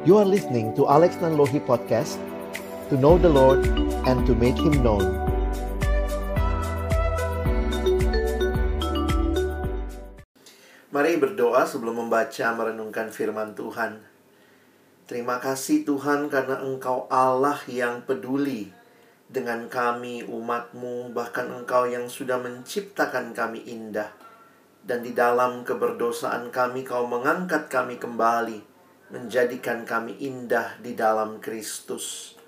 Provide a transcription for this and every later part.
You are listening to Alex Nanlohi Podcast To know the Lord and to make Him known Mari berdoa sebelum membaca merenungkan firman Tuhan. Terima kasih Tuhan karena Engkau Allah yang peduli dengan kami umatmu bahkan Engkau yang sudah menciptakan kami indah. Dan di dalam keberdosaan kami kau mengangkat kami kembali menjadikan kami indah di dalam Kristus.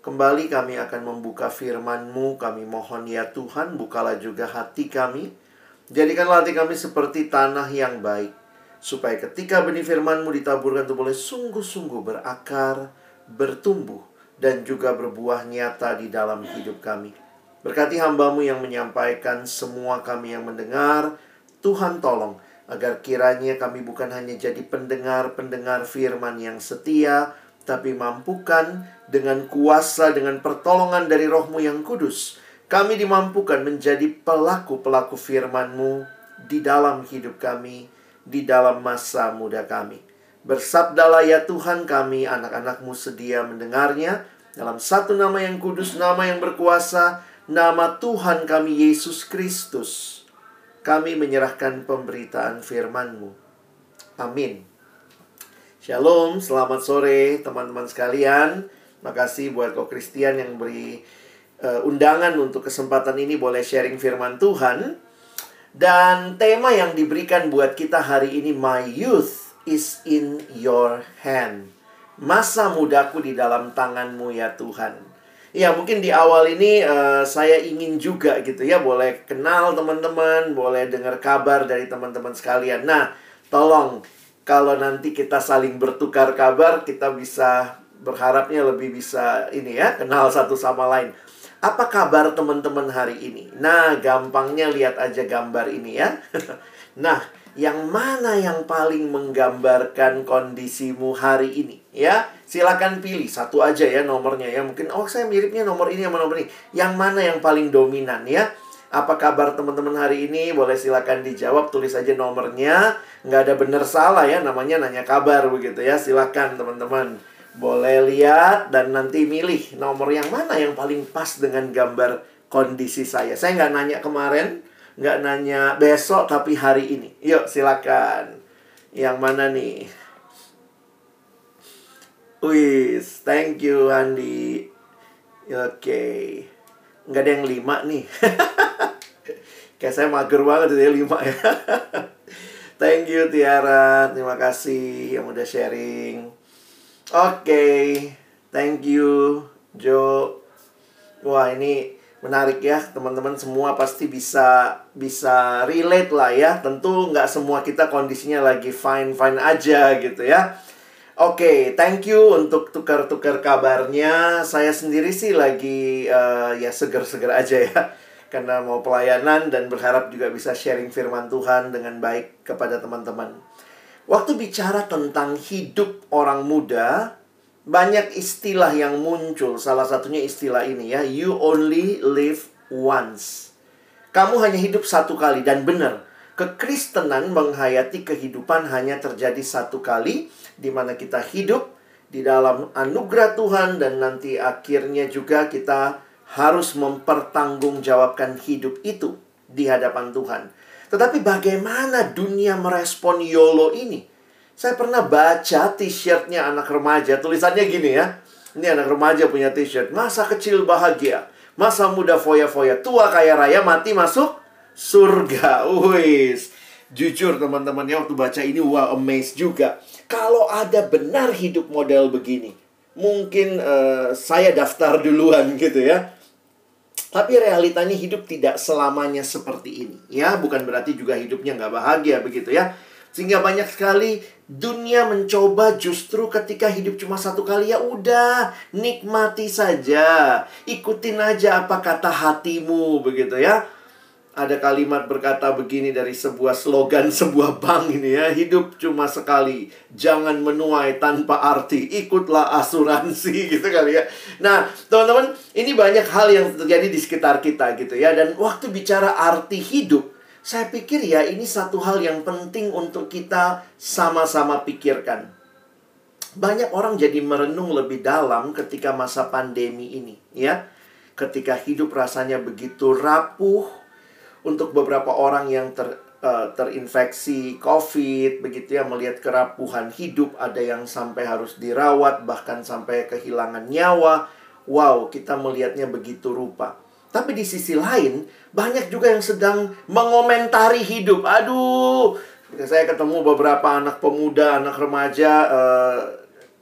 Kembali kami akan membuka firman-Mu, kami mohon ya Tuhan, bukalah juga hati kami, Jadikanlah hati kami seperti tanah yang baik, supaya ketika benih firman-Mu ditaburkan itu boleh sungguh-sungguh berakar, bertumbuh, dan juga berbuah nyata di dalam hidup kami. Berkati hambamu yang menyampaikan semua kami yang mendengar, Tuhan tolong agar kiranya kami bukan hanya jadi pendengar-pendengar firman yang setia, tapi mampukan dengan kuasa, dengan pertolongan dari rohmu yang kudus, kami dimampukan menjadi pelaku-pelaku firman-Mu di dalam hidup kami, di dalam masa muda kami. Bersabdalah ya Tuhan kami, anak-anak-Mu sedia mendengarnya, dalam satu nama yang kudus, nama yang berkuasa, nama Tuhan kami Yesus Kristus. Kami menyerahkan pemberitaan firman-Mu. Amin. Shalom, selamat sore teman-teman sekalian. Makasih buat kau Kristian yang beri uh, undangan untuk kesempatan ini boleh sharing firman Tuhan. Dan tema yang diberikan buat kita hari ini My youth is in your hand. Masa mudaku di dalam tanganmu ya Tuhan. Ya mungkin di awal ini uh, saya ingin juga gitu ya boleh kenal teman-teman, boleh dengar kabar dari teman-teman sekalian. Nah, tolong kalau nanti kita saling bertukar kabar, kita bisa berharapnya lebih bisa ini ya kenal satu sama lain. Apa kabar teman-teman hari ini? Nah, gampangnya lihat aja gambar ini ya. nah, yang mana yang paling menggambarkan kondisimu hari ini? Ya, silakan pilih satu aja ya nomornya ya. Mungkin oh saya miripnya nomor ini sama nomor ini. Yang mana yang paling dominan ya? Apa kabar teman-teman hari ini? Boleh silakan dijawab, tulis aja nomornya. Nggak ada benar salah ya, namanya nanya kabar begitu ya. Silakan teman-teman. Boleh lihat dan nanti milih nomor yang mana yang paling pas dengan gambar kondisi saya. Saya nggak nanya kemarin, nggak nanya besok, tapi hari ini. Yuk, silakan. Yang mana nih? Wis, thank you Andi. Oke. Okay. Nggak ada yang lima nih. Kayak saya mager banget ya lima ya. thank you Tiara, terima kasih yang udah sharing. Oke, okay. thank you Jo. Wah ini menarik ya teman-teman semua pasti bisa bisa relate lah ya. Tentu nggak semua kita kondisinya lagi fine fine aja gitu ya. Oke, okay, thank you untuk tukar-tukar kabarnya. Saya sendiri sih lagi uh, ya seger-seger aja ya. Karena mau pelayanan dan berharap juga bisa sharing firman Tuhan dengan baik kepada teman-teman. Waktu bicara tentang hidup orang muda, banyak istilah yang muncul. Salah satunya istilah ini ya, you only live once. Kamu hanya hidup satu kali dan benar. Kekristenan menghayati kehidupan hanya terjadi satu kali di mana kita hidup di dalam anugerah Tuhan dan nanti akhirnya juga kita harus mempertanggungjawabkan hidup itu di hadapan Tuhan. Tetapi bagaimana dunia merespon YOLO ini? Saya pernah baca t-shirtnya anak remaja, tulisannya gini ya. Ini anak remaja punya t-shirt. Masa kecil bahagia, masa muda foya-foya, tua kaya raya, mati masuk surga. Wis. Jujur teman-teman ya waktu baca ini wah amazed juga. Kalau ada benar hidup model begini, mungkin uh, saya daftar duluan gitu ya. Tapi realitanya hidup tidak selamanya seperti ini. Ya, bukan berarti juga hidupnya nggak bahagia begitu ya. Sehingga banyak sekali dunia mencoba justru ketika hidup cuma satu kali ya udah nikmati saja. Ikutin aja apa kata hatimu begitu ya ada kalimat berkata begini dari sebuah slogan sebuah bank ini ya hidup cuma sekali jangan menuai tanpa arti ikutlah asuransi gitu kali ya nah teman-teman ini banyak hal yang terjadi di sekitar kita gitu ya dan waktu bicara arti hidup saya pikir ya ini satu hal yang penting untuk kita sama-sama pikirkan banyak orang jadi merenung lebih dalam ketika masa pandemi ini, ya. Ketika hidup rasanya begitu rapuh, untuk beberapa orang yang ter, uh, terinfeksi COVID, begitu ya, melihat kerapuhan hidup, ada yang sampai harus dirawat, bahkan sampai kehilangan nyawa. Wow, kita melihatnya begitu rupa. Tapi di sisi lain, banyak juga yang sedang mengomentari hidup. Aduh, saya ketemu beberapa anak pemuda, anak remaja, uh,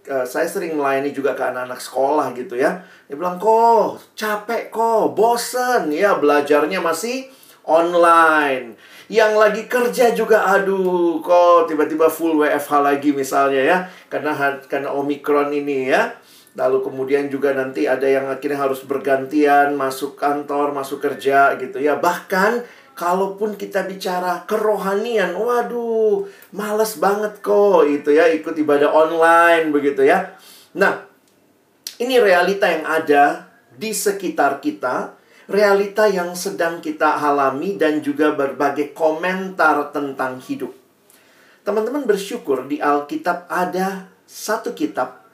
uh, saya sering melayani juga ke anak-anak sekolah gitu ya. Dia bilang, kok capek kok, bosen ya belajarnya masih online. Yang lagi kerja juga, aduh, kok tiba-tiba full WFH lagi misalnya ya, karena karena omikron ini ya. Lalu kemudian juga nanti ada yang akhirnya harus bergantian masuk kantor, masuk kerja gitu ya. Bahkan kalaupun kita bicara kerohanian, waduh, males banget kok itu ya ikut ibadah online begitu ya. Nah, ini realita yang ada di sekitar kita, realita yang sedang kita alami dan juga berbagai komentar tentang hidup. Teman-teman bersyukur di Alkitab ada satu kitab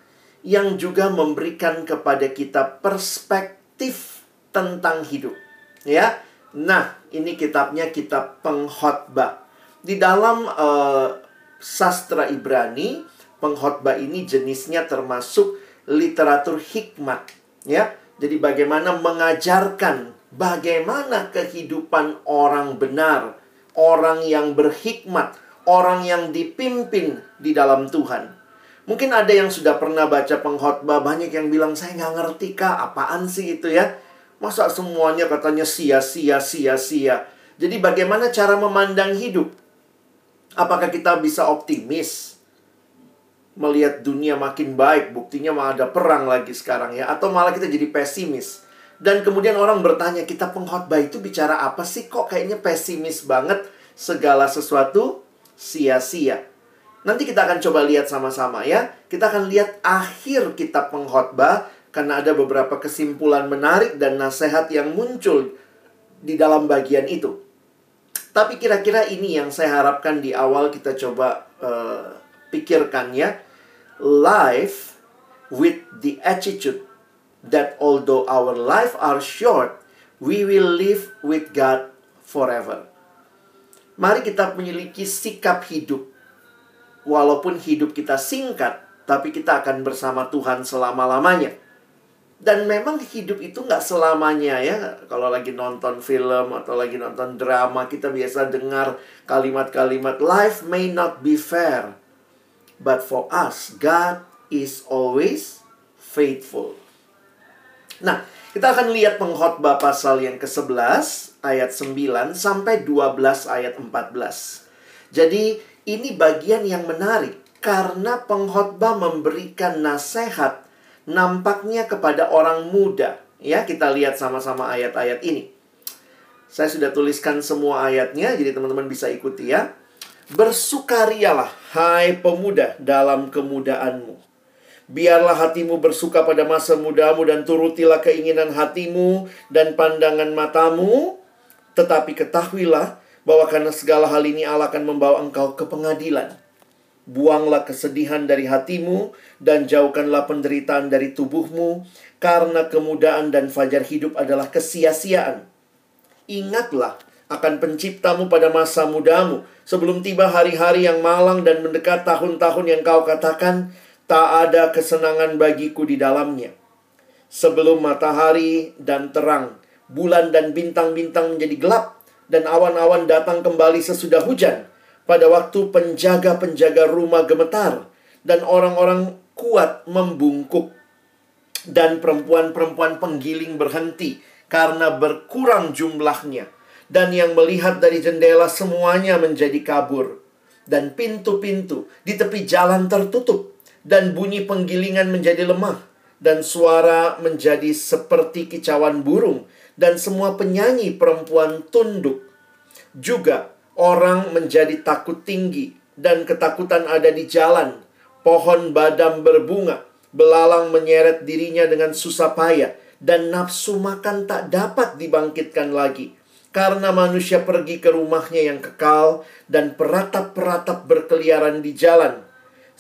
yang juga memberikan kepada kita perspektif tentang hidup. Ya, Nah, ini kitabnya kitab pengkhotbah. Di dalam uh, sastra Ibrani, pengkhotbah ini jenisnya termasuk literatur hikmat, ya. Jadi bagaimana mengajarkan bagaimana kehidupan orang benar, orang yang berhikmat, orang yang dipimpin di dalam Tuhan. Mungkin ada yang sudah pernah baca pengkhotbah, banyak yang bilang saya nggak ngerti kak, apaan sih itu ya? Masa semuanya katanya sia-sia, sia-sia. Jadi bagaimana cara memandang hidup? Apakah kita bisa optimis? Melihat dunia makin baik, buktinya malah ada perang lagi sekarang ya. Atau malah kita jadi pesimis. Dan kemudian orang bertanya, kita pengkhotbah itu bicara apa sih? Kok kayaknya pesimis banget segala sesuatu sia-sia. Nanti kita akan coba lihat sama-sama ya. Kita akan lihat akhir kitab pengkhotbah karena ada beberapa kesimpulan menarik dan nasihat yang muncul di dalam bagian itu. Tapi kira-kira ini yang saya harapkan di awal kita coba uh, pikirkan ya. Life with the attitude that although our life are short, we will live with God forever. Mari kita memiliki sikap hidup. Walaupun hidup kita singkat, tapi kita akan bersama Tuhan selama-lamanya. Dan memang hidup itu nggak selamanya ya. Kalau lagi nonton film atau lagi nonton drama, kita biasa dengar kalimat-kalimat life may not be fair. But for us, God is always faithful. Nah, kita akan lihat pengkhotbah pasal yang ke-11 ayat 9 sampai 12 ayat 14. Jadi, ini bagian yang menarik karena pengkhotbah memberikan nasihat nampaknya kepada orang muda. Ya, kita lihat sama-sama ayat-ayat ini. Saya sudah tuliskan semua ayatnya, jadi teman-teman bisa ikuti ya. Bersukarialah, hai pemuda, dalam kemudaanmu. Biarlah hatimu bersuka pada masa mudamu dan turutilah keinginan hatimu dan pandangan matamu. Tetapi ketahuilah bahwa karena segala hal ini Allah akan membawa engkau ke pengadilan Buanglah kesedihan dari hatimu dan jauhkanlah penderitaan dari tubuhmu, karena kemudahan dan fajar hidup adalah kesia-siaan. Ingatlah akan penciptamu pada masa mudamu, sebelum tiba hari-hari yang malang dan mendekat tahun-tahun yang kau katakan, tak ada kesenangan bagiku di dalamnya. Sebelum matahari dan terang, bulan dan bintang-bintang menjadi gelap, dan awan-awan datang kembali sesudah hujan, pada waktu penjaga-penjaga rumah gemetar dan orang-orang kuat membungkuk dan perempuan-perempuan penggiling berhenti karena berkurang jumlahnya dan yang melihat dari jendela semuanya menjadi kabur. Dan pintu-pintu di tepi jalan tertutup. Dan bunyi penggilingan menjadi lemah. Dan suara menjadi seperti kicauan burung. Dan semua penyanyi perempuan tunduk. Juga Orang menjadi takut tinggi. Dan ketakutan ada di jalan. Pohon badam berbunga, belalang menyeret dirinya dengan susah payah. Dan nafsu makan tak dapat dibangkitkan lagi. Karena manusia pergi ke rumahnya yang kekal dan peratap-peratap berkeliaran di jalan.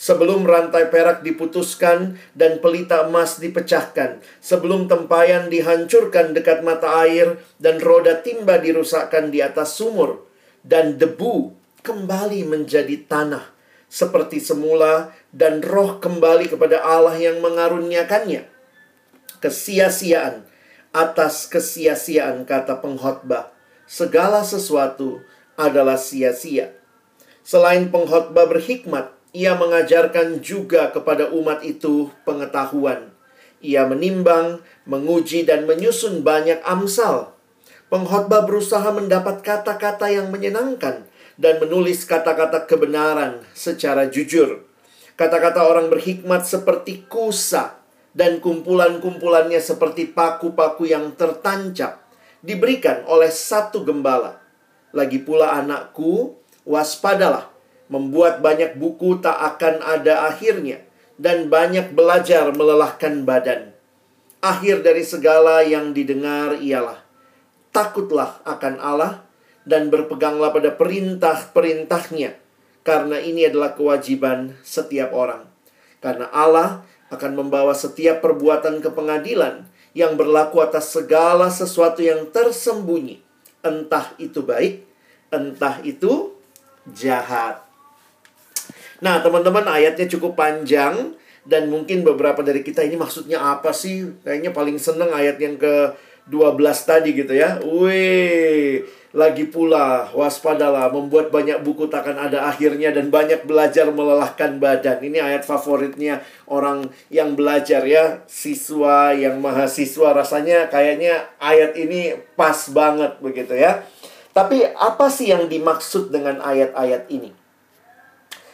Sebelum rantai perak diputuskan dan pelita emas dipecahkan, sebelum tempayan dihancurkan dekat mata air dan roda timba dirusakkan di atas sumur, dan debu kembali menjadi tanah seperti semula dan roh kembali kepada Allah yang mengaruniakannya. Kesia-siaan atas kesia-siaan kata pengkhotbah, segala sesuatu adalah sia-sia. Selain pengkhotbah berhikmat, ia mengajarkan juga kepada umat itu pengetahuan. Ia menimbang, menguji, dan menyusun banyak amsal. Pengkhotbah berusaha mendapat kata-kata yang menyenangkan dan menulis kata-kata kebenaran secara jujur. Kata-kata orang berhikmat seperti kusa dan kumpulan-kumpulannya seperti paku-paku yang tertancap diberikan oleh satu gembala. Lagi pula anakku, waspadalah membuat banyak buku tak akan ada akhirnya, dan banyak belajar melelahkan badan. Akhir dari segala yang didengar ialah takutlah akan Allah dan berpeganglah pada perintah-perintahnya, karena ini adalah kewajiban setiap orang. Karena Allah akan membawa setiap perbuatan ke pengadilan yang berlaku atas segala sesuatu yang tersembunyi, entah itu baik, entah itu jahat. Nah, teman-teman, ayatnya cukup panjang dan mungkin beberapa dari kita ini maksudnya apa sih? Kayaknya paling seneng ayat yang ke 12 tadi gitu ya. Wih, lagi pula waspadalah membuat banyak buku takkan ada akhirnya dan banyak belajar melelahkan badan. Ini ayat favoritnya orang yang belajar ya, siswa yang mahasiswa rasanya kayaknya ayat ini pas banget begitu ya. Tapi apa sih yang dimaksud dengan ayat-ayat ini?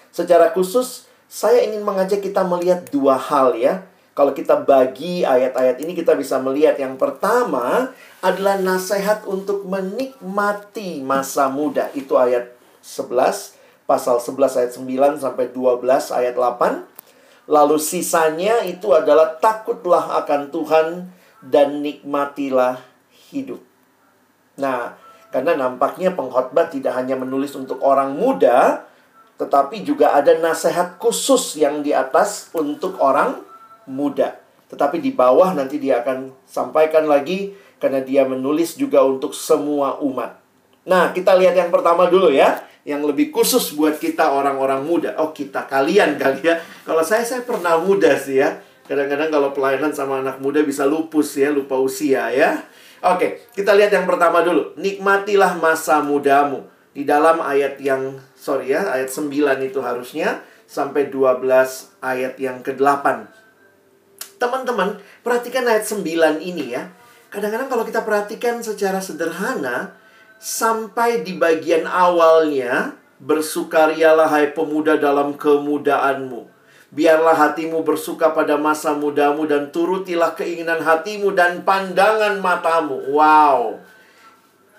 Secara khusus, saya ingin mengajak kita melihat dua hal ya. Kalau kita bagi ayat-ayat ini kita bisa melihat yang pertama adalah nasihat untuk menikmati masa muda. Itu ayat 11, pasal 11 ayat 9 sampai 12 ayat 8. Lalu sisanya itu adalah takutlah akan Tuhan dan nikmatilah hidup. Nah, karena nampaknya pengkhotbah tidak hanya menulis untuk orang muda, tetapi juga ada nasihat khusus yang di atas untuk orang muda. Tetapi di bawah nanti dia akan sampaikan lagi karena dia menulis juga untuk semua umat. Nah, kita lihat yang pertama dulu ya, yang lebih khusus buat kita orang-orang muda. Oh, kita kalian kali ya. Kalau saya saya pernah muda sih ya. Kadang-kadang kalau pelayanan sama anak muda bisa lupus ya, lupa usia ya. Oke, kita lihat yang pertama dulu. Nikmatilah masa mudamu. Di dalam ayat yang sorry ya, ayat 9 itu harusnya sampai 12 ayat yang ke-8. Teman-teman, perhatikan ayat 9 ini ya. Kadang-kadang kalau kita perhatikan secara sederhana, sampai di bagian awalnya, bersukarialah hai pemuda dalam kemudaanmu. Biarlah hatimu bersuka pada masa mudamu dan turutilah keinginan hatimu dan pandangan matamu. Wow.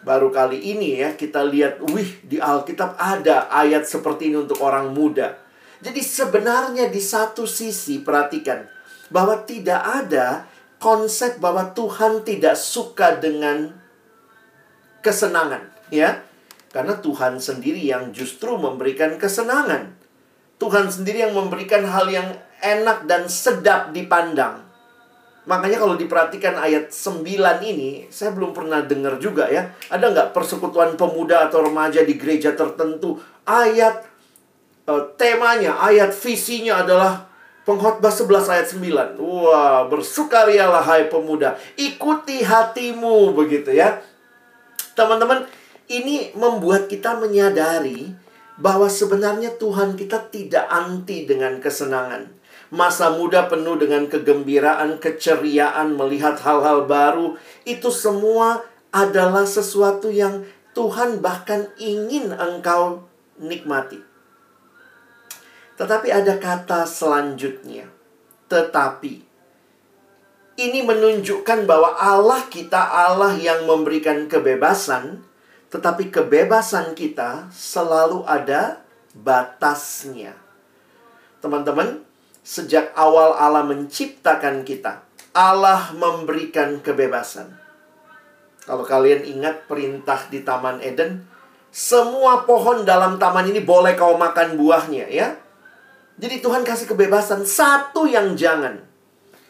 Baru kali ini ya kita lihat, wih di Alkitab ada ayat seperti ini untuk orang muda. Jadi sebenarnya di satu sisi perhatikan bahwa tidak ada konsep bahwa Tuhan tidak suka dengan kesenangan, ya. Karena Tuhan sendiri yang justru memberikan kesenangan. Tuhan sendiri yang memberikan hal yang enak dan sedap dipandang. Makanya kalau diperhatikan ayat 9 ini, saya belum pernah dengar juga ya. Ada nggak persekutuan pemuda atau remaja di gereja tertentu? Ayat uh, temanya, ayat visinya adalah pengkhotbah 11 ayat 9. Wah, bersukarialah hai pemuda. Ikuti hatimu, begitu ya. Teman-teman, ini membuat kita menyadari bahwa sebenarnya Tuhan kita tidak anti dengan kesenangan. Masa muda penuh dengan kegembiraan, keceriaan, melihat hal-hal baru. Itu semua adalah sesuatu yang Tuhan bahkan ingin engkau nikmati. Tetapi ada kata selanjutnya. Tetapi. Ini menunjukkan bahwa Allah kita Allah yang memberikan kebebasan, tetapi kebebasan kita selalu ada batasnya. Teman-teman, sejak awal Allah menciptakan kita, Allah memberikan kebebasan. Kalau kalian ingat perintah di Taman Eden, semua pohon dalam taman ini boleh kau makan buahnya, ya. Jadi Tuhan kasih kebebasan satu yang jangan.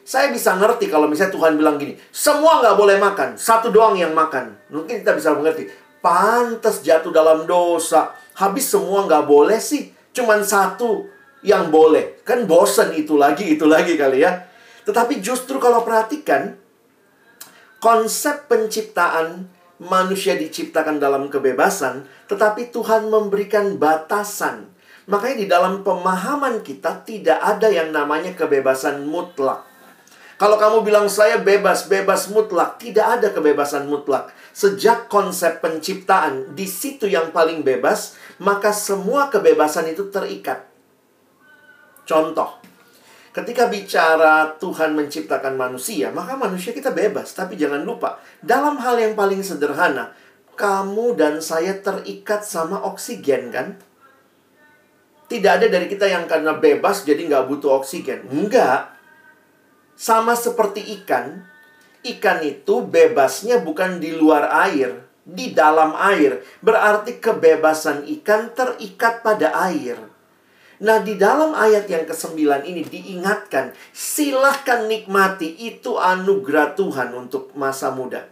Saya bisa ngerti kalau misalnya Tuhan bilang gini, semua nggak boleh makan, satu doang yang makan. Mungkin kita bisa mengerti, pantas jatuh dalam dosa. Habis semua nggak boleh sih, cuman satu yang boleh. Kan bosen itu lagi, itu lagi kali ya. Tetapi justru kalau perhatikan, konsep penciptaan manusia diciptakan dalam kebebasan, tetapi Tuhan memberikan batasan. Makanya di dalam pemahaman kita tidak ada yang namanya kebebasan mutlak. Kalau kamu bilang saya bebas, bebas mutlak, tidak ada kebebasan mutlak. Sejak konsep penciptaan di situ yang paling bebas, maka semua kebebasan itu terikat. Contoh, ketika bicara Tuhan menciptakan manusia, maka manusia kita bebas. Tapi jangan lupa, dalam hal yang paling sederhana, kamu dan saya terikat sama oksigen kan? Tidak ada dari kita yang karena bebas jadi nggak butuh oksigen. Enggak. Sama seperti ikan, ikan itu bebasnya bukan di luar air, di dalam air. Berarti kebebasan ikan terikat pada air. Nah, di dalam ayat yang ke-9 ini diingatkan, silahkan nikmati itu anugerah Tuhan untuk masa muda.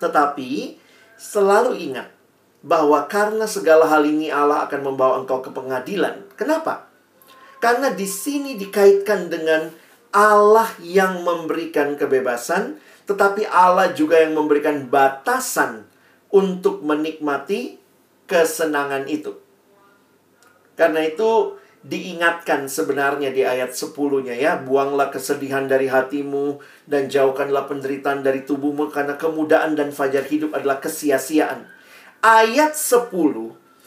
Tetapi, selalu ingat bahwa karena segala hal ini Allah akan membawa engkau ke pengadilan. Kenapa? Karena di sini dikaitkan dengan Allah yang memberikan kebebasan, tetapi Allah juga yang memberikan batasan untuk menikmati kesenangan itu. Karena itu diingatkan sebenarnya di ayat 10-nya ya, buanglah kesedihan dari hatimu dan jauhkanlah penderitaan dari tubuhmu karena kemudahan dan fajar hidup adalah kesia-siaan. Ayat 10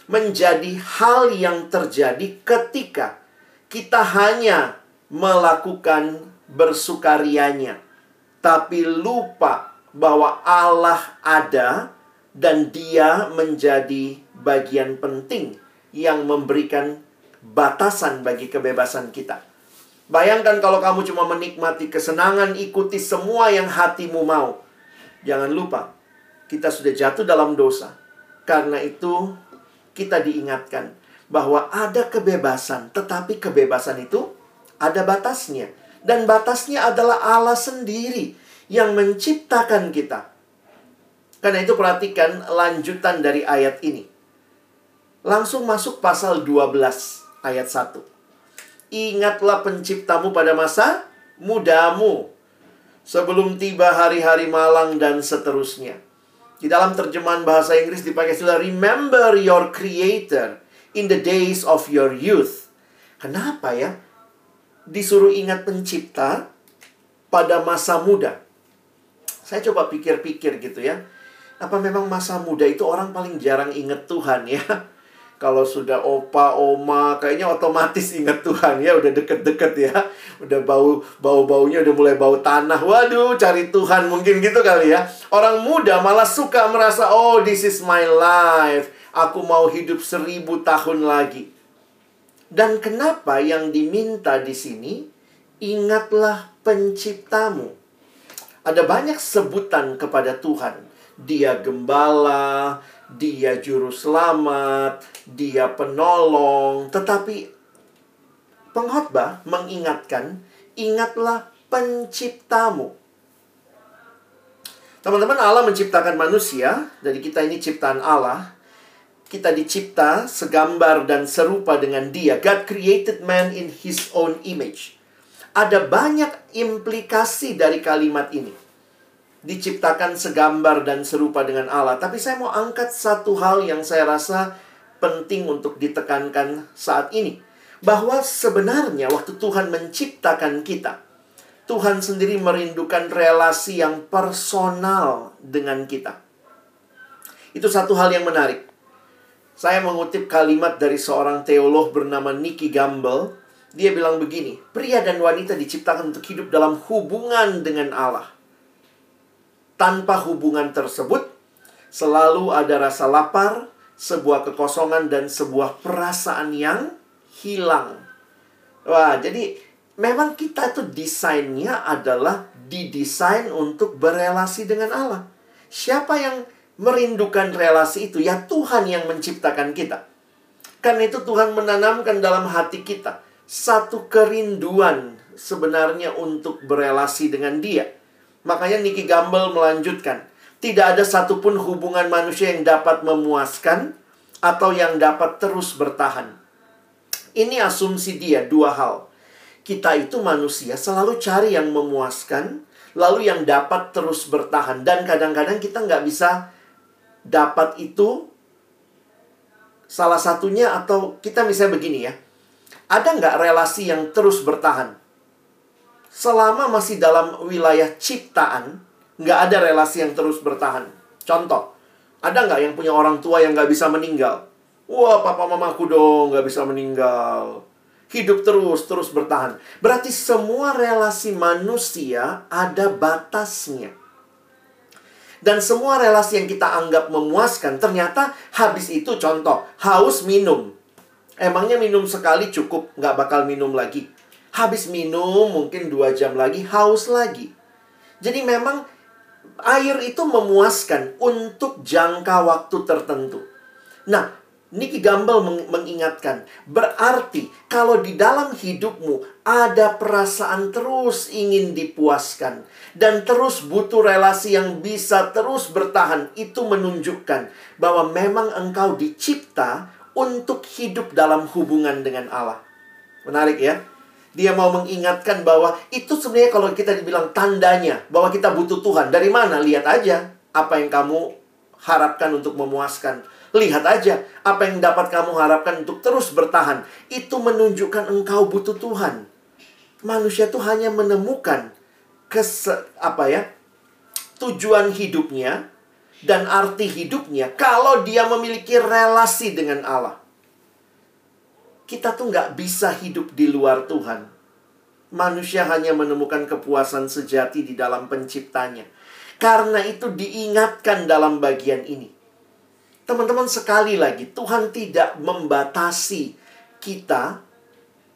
menjadi hal yang terjadi ketika kita hanya melakukan bersukarianya, tapi lupa bahwa Allah ada dan Dia menjadi bagian penting yang memberikan batasan bagi kebebasan kita. Bayangkan kalau kamu cuma menikmati kesenangan, ikuti semua yang hatimu mau. Jangan lupa, kita sudah jatuh dalam dosa. Karena itu, kita diingatkan bahwa ada kebebasan, tetapi kebebasan itu ada batasnya. Dan batasnya adalah Allah sendiri yang menciptakan kita. Karena itu perhatikan lanjutan dari ayat ini. Langsung masuk pasal 12 ayat 1. Ingatlah penciptamu pada masa mudamu. Sebelum tiba hari-hari malang dan seterusnya. Di dalam terjemahan bahasa Inggris dipakai istilah remember your creator in the days of your youth. Kenapa ya? disuruh ingat pencipta pada masa muda. Saya coba pikir-pikir gitu ya. Apa memang masa muda itu orang paling jarang ingat Tuhan ya? Kalau sudah opa, oma, kayaknya otomatis ingat Tuhan ya, udah deket-deket ya. Udah bau bau-baunya udah mulai bau tanah. Waduh, cari Tuhan mungkin gitu kali ya. Orang muda malah suka merasa, "Oh, this is my life. Aku mau hidup seribu tahun lagi." Dan kenapa yang diminta di sini? Ingatlah penciptamu. Ada banyak sebutan kepada Tuhan. Dia gembala, dia juru selamat, dia penolong. Tetapi pengkhotbah mengingatkan, ingatlah penciptamu. Teman-teman, Allah menciptakan manusia. Jadi kita ini ciptaan Allah kita dicipta segambar dan serupa dengan Dia. God created man in His own image. Ada banyak implikasi dari kalimat ini. Diciptakan segambar dan serupa dengan Allah. Tapi saya mau angkat satu hal yang saya rasa penting untuk ditekankan saat ini. Bahwa sebenarnya waktu Tuhan menciptakan kita, Tuhan sendiri merindukan relasi yang personal dengan kita. Itu satu hal yang menarik. Saya mengutip kalimat dari seorang teolog bernama Nicky Gamble. Dia bilang begini, pria dan wanita diciptakan untuk hidup dalam hubungan dengan Allah. Tanpa hubungan tersebut, selalu ada rasa lapar, sebuah kekosongan, dan sebuah perasaan yang hilang. Wah, jadi memang kita itu desainnya adalah didesain untuk berelasi dengan Allah. Siapa yang merindukan relasi itu, ya Tuhan yang menciptakan kita. Karena itu Tuhan menanamkan dalam hati kita satu kerinduan sebenarnya untuk berelasi dengan dia. Makanya Nicky Gamble melanjutkan, tidak ada satupun hubungan manusia yang dapat memuaskan atau yang dapat terus bertahan. Ini asumsi dia dua hal. Kita itu manusia selalu cari yang memuaskan, lalu yang dapat terus bertahan. Dan kadang-kadang kita nggak bisa dapat itu salah satunya atau kita misalnya begini ya ada nggak relasi yang terus bertahan? Selama masih dalam wilayah ciptaan, nggak ada relasi yang terus bertahan. Contoh, ada nggak yang punya orang tua yang nggak bisa meninggal? Wah, papa mamaku dong nggak bisa meninggal. Hidup terus, terus bertahan. Berarti semua relasi manusia ada batasnya. Dan semua relasi yang kita anggap memuaskan, ternyata habis itu contoh, haus minum. Emangnya minum sekali cukup, nggak bakal minum lagi. Habis minum mungkin dua jam lagi, haus lagi. Jadi memang air itu memuaskan untuk jangka waktu tertentu. Nah, Niki Gamble meng mengingatkan, berarti kalau di dalam hidupmu ada perasaan terus ingin dipuaskan dan terus butuh relasi yang bisa terus bertahan, itu menunjukkan bahwa memang engkau dicipta untuk hidup dalam hubungan dengan Allah. Menarik ya. Dia mau mengingatkan bahwa itu sebenarnya kalau kita dibilang tandanya bahwa kita butuh Tuhan. Dari mana? Lihat aja apa yang kamu harapkan untuk memuaskan. Lihat aja apa yang dapat kamu harapkan untuk terus bertahan. Itu menunjukkan engkau butuh Tuhan. Manusia itu hanya menemukan kes apa ya? tujuan hidupnya dan arti hidupnya kalau dia memiliki relasi dengan Allah. Kita tuh nggak bisa hidup di luar Tuhan. Manusia hanya menemukan kepuasan sejati di dalam penciptanya. Karena itu diingatkan dalam bagian ini. Teman-teman sekali lagi, Tuhan tidak membatasi kita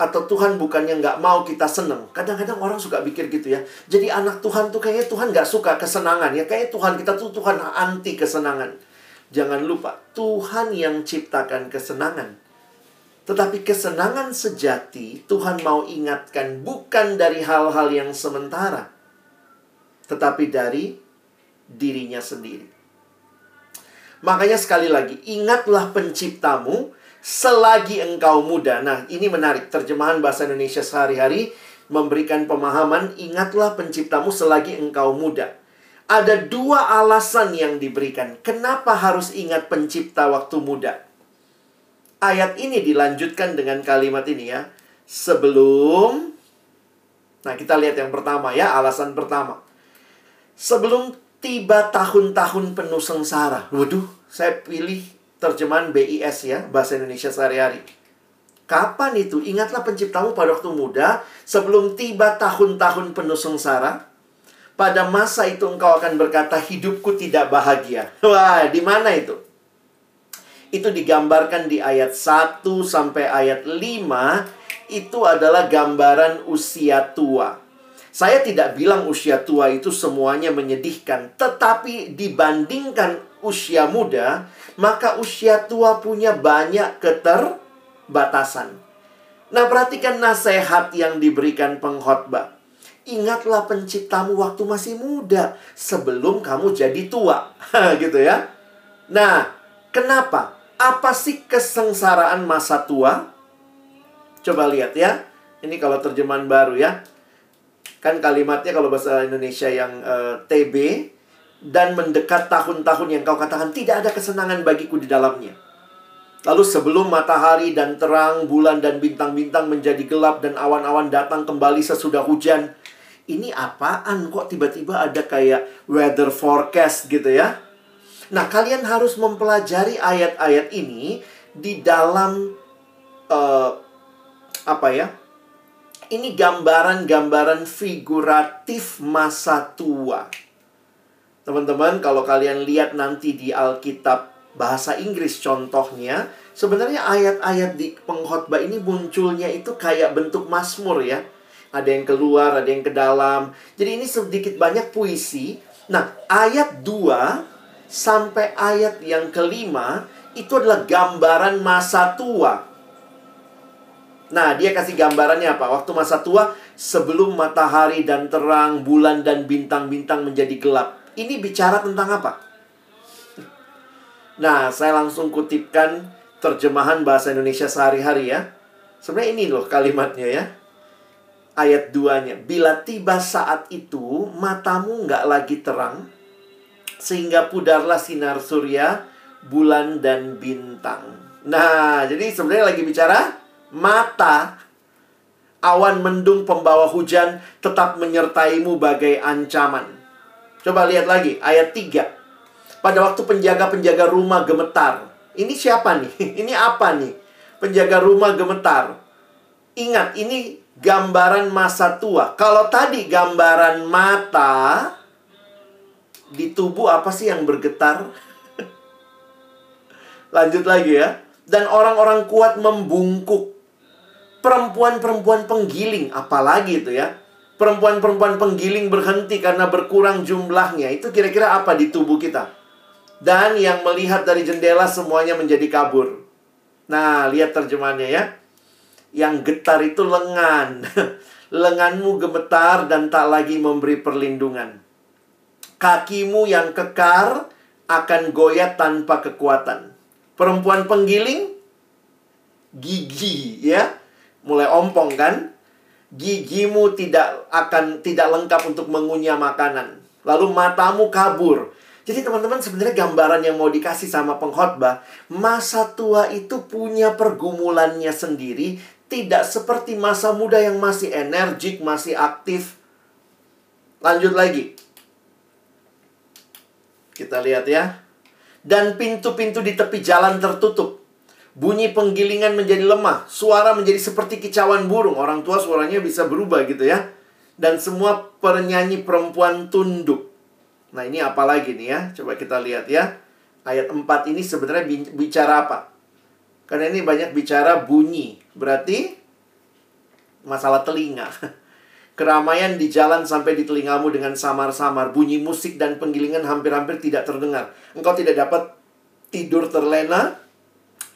atau Tuhan bukannya nggak mau kita seneng. Kadang-kadang orang suka pikir gitu ya. Jadi anak Tuhan tuh kayaknya Tuhan nggak suka kesenangan ya. Kayaknya Tuhan kita tuh Tuhan anti kesenangan. Jangan lupa, Tuhan yang ciptakan kesenangan. Tetapi kesenangan sejati Tuhan mau ingatkan bukan dari hal-hal yang sementara. Tetapi dari dirinya sendiri. Makanya sekali lagi, ingatlah penciptamu selagi engkau muda. Nah, ini menarik. Terjemahan bahasa Indonesia sehari-hari memberikan pemahaman, ingatlah penciptamu selagi engkau muda. Ada dua alasan yang diberikan. Kenapa harus ingat pencipta waktu muda? Ayat ini dilanjutkan dengan kalimat ini ya. Sebelum Nah, kita lihat yang pertama ya, alasan pertama. Sebelum tiba tahun-tahun penuh sengsara. Waduh, saya pilih terjemahan BIS ya, bahasa Indonesia sehari-hari. Kapan itu? Ingatlah penciptamu pada waktu muda, sebelum tiba tahun-tahun penuh sengsara. Pada masa itu engkau akan berkata, hidupku tidak bahagia. Wah, di mana itu? Itu digambarkan di ayat 1 sampai ayat 5. Itu adalah gambaran usia tua. Saya tidak bilang usia tua itu semuanya menyedihkan. Tetapi dibandingkan usia muda, maka usia tua punya banyak keterbatasan. Nah, perhatikan nasihat yang diberikan pengkhotbah. Ingatlah penciptamu waktu masih muda sebelum kamu jadi tua. gitu ya. Nah, kenapa? Apa sih kesengsaraan masa tua? Coba lihat ya. Ini kalau terjemahan baru ya. Kan kalimatnya kalau bahasa Indonesia yang uh, eh, TB dan mendekat tahun-tahun yang kau katakan tidak ada kesenangan bagiku di dalamnya. Lalu sebelum matahari dan terang, bulan dan bintang-bintang menjadi gelap dan awan-awan datang kembali sesudah hujan. Ini apaan kok tiba-tiba ada kayak weather forecast gitu ya? Nah, kalian harus mempelajari ayat-ayat ini di dalam uh, apa ya? Ini gambaran-gambaran figuratif masa tua. Teman-teman, kalau kalian lihat nanti di Alkitab bahasa Inggris contohnya, sebenarnya ayat-ayat di pengkhotbah ini munculnya itu kayak bentuk masmur ya. Ada yang keluar, ada yang ke dalam. Jadi ini sedikit banyak puisi. Nah, ayat 2 sampai ayat yang kelima itu adalah gambaran masa tua. Nah, dia kasih gambarannya apa? Waktu masa tua, sebelum matahari dan terang, bulan dan bintang-bintang menjadi gelap. Ini bicara tentang apa? Nah, saya langsung kutipkan terjemahan bahasa Indonesia sehari-hari ya. Sebenarnya ini loh kalimatnya ya. Ayat 2-nya. Bila tiba saat itu, matamu nggak lagi terang, sehingga pudarlah sinar surya, bulan, dan bintang. Nah, jadi sebenarnya lagi bicara mata awan mendung pembawa hujan tetap menyertaimu bagai ancaman. Coba lihat lagi ayat 3. Pada waktu penjaga-penjaga rumah gemetar. Ini siapa nih? Ini apa nih? Penjaga rumah gemetar. Ingat, ini gambaran masa tua. Kalau tadi gambaran mata di tubuh apa sih yang bergetar? Lanjut lagi ya. Dan orang-orang kuat membungkuk perempuan-perempuan penggiling, apalagi itu ya. Perempuan-perempuan penggiling berhenti karena berkurang jumlahnya. Itu kira-kira apa di tubuh kita? Dan yang melihat dari jendela semuanya menjadi kabur. Nah, lihat terjemahannya ya. Yang getar itu lengan. Lenganmu gemetar dan tak lagi memberi perlindungan. Kakimu yang kekar akan goyah tanpa kekuatan. Perempuan penggiling gigi ya mulai ompong kan? Gigimu tidak akan tidak lengkap untuk mengunyah makanan. Lalu matamu kabur. Jadi teman-teman sebenarnya gambaran yang mau dikasih sama pengkhotbah, masa tua itu punya pergumulannya sendiri, tidak seperti masa muda yang masih energik, masih aktif. Lanjut lagi. Kita lihat ya. Dan pintu-pintu di tepi jalan tertutup. Bunyi penggilingan menjadi lemah, suara menjadi seperti kicauan burung. Orang tua suaranya bisa berubah gitu ya. Dan semua penyanyi perempuan tunduk. Nah, ini apa lagi nih ya? Coba kita lihat ya. Ayat 4 ini sebenarnya bicara apa? Karena ini banyak bicara bunyi. Berarti masalah telinga. Keramaian di jalan sampai di telingamu dengan samar-samar. Bunyi musik dan penggilingan hampir-hampir tidak terdengar. Engkau tidak dapat tidur terlena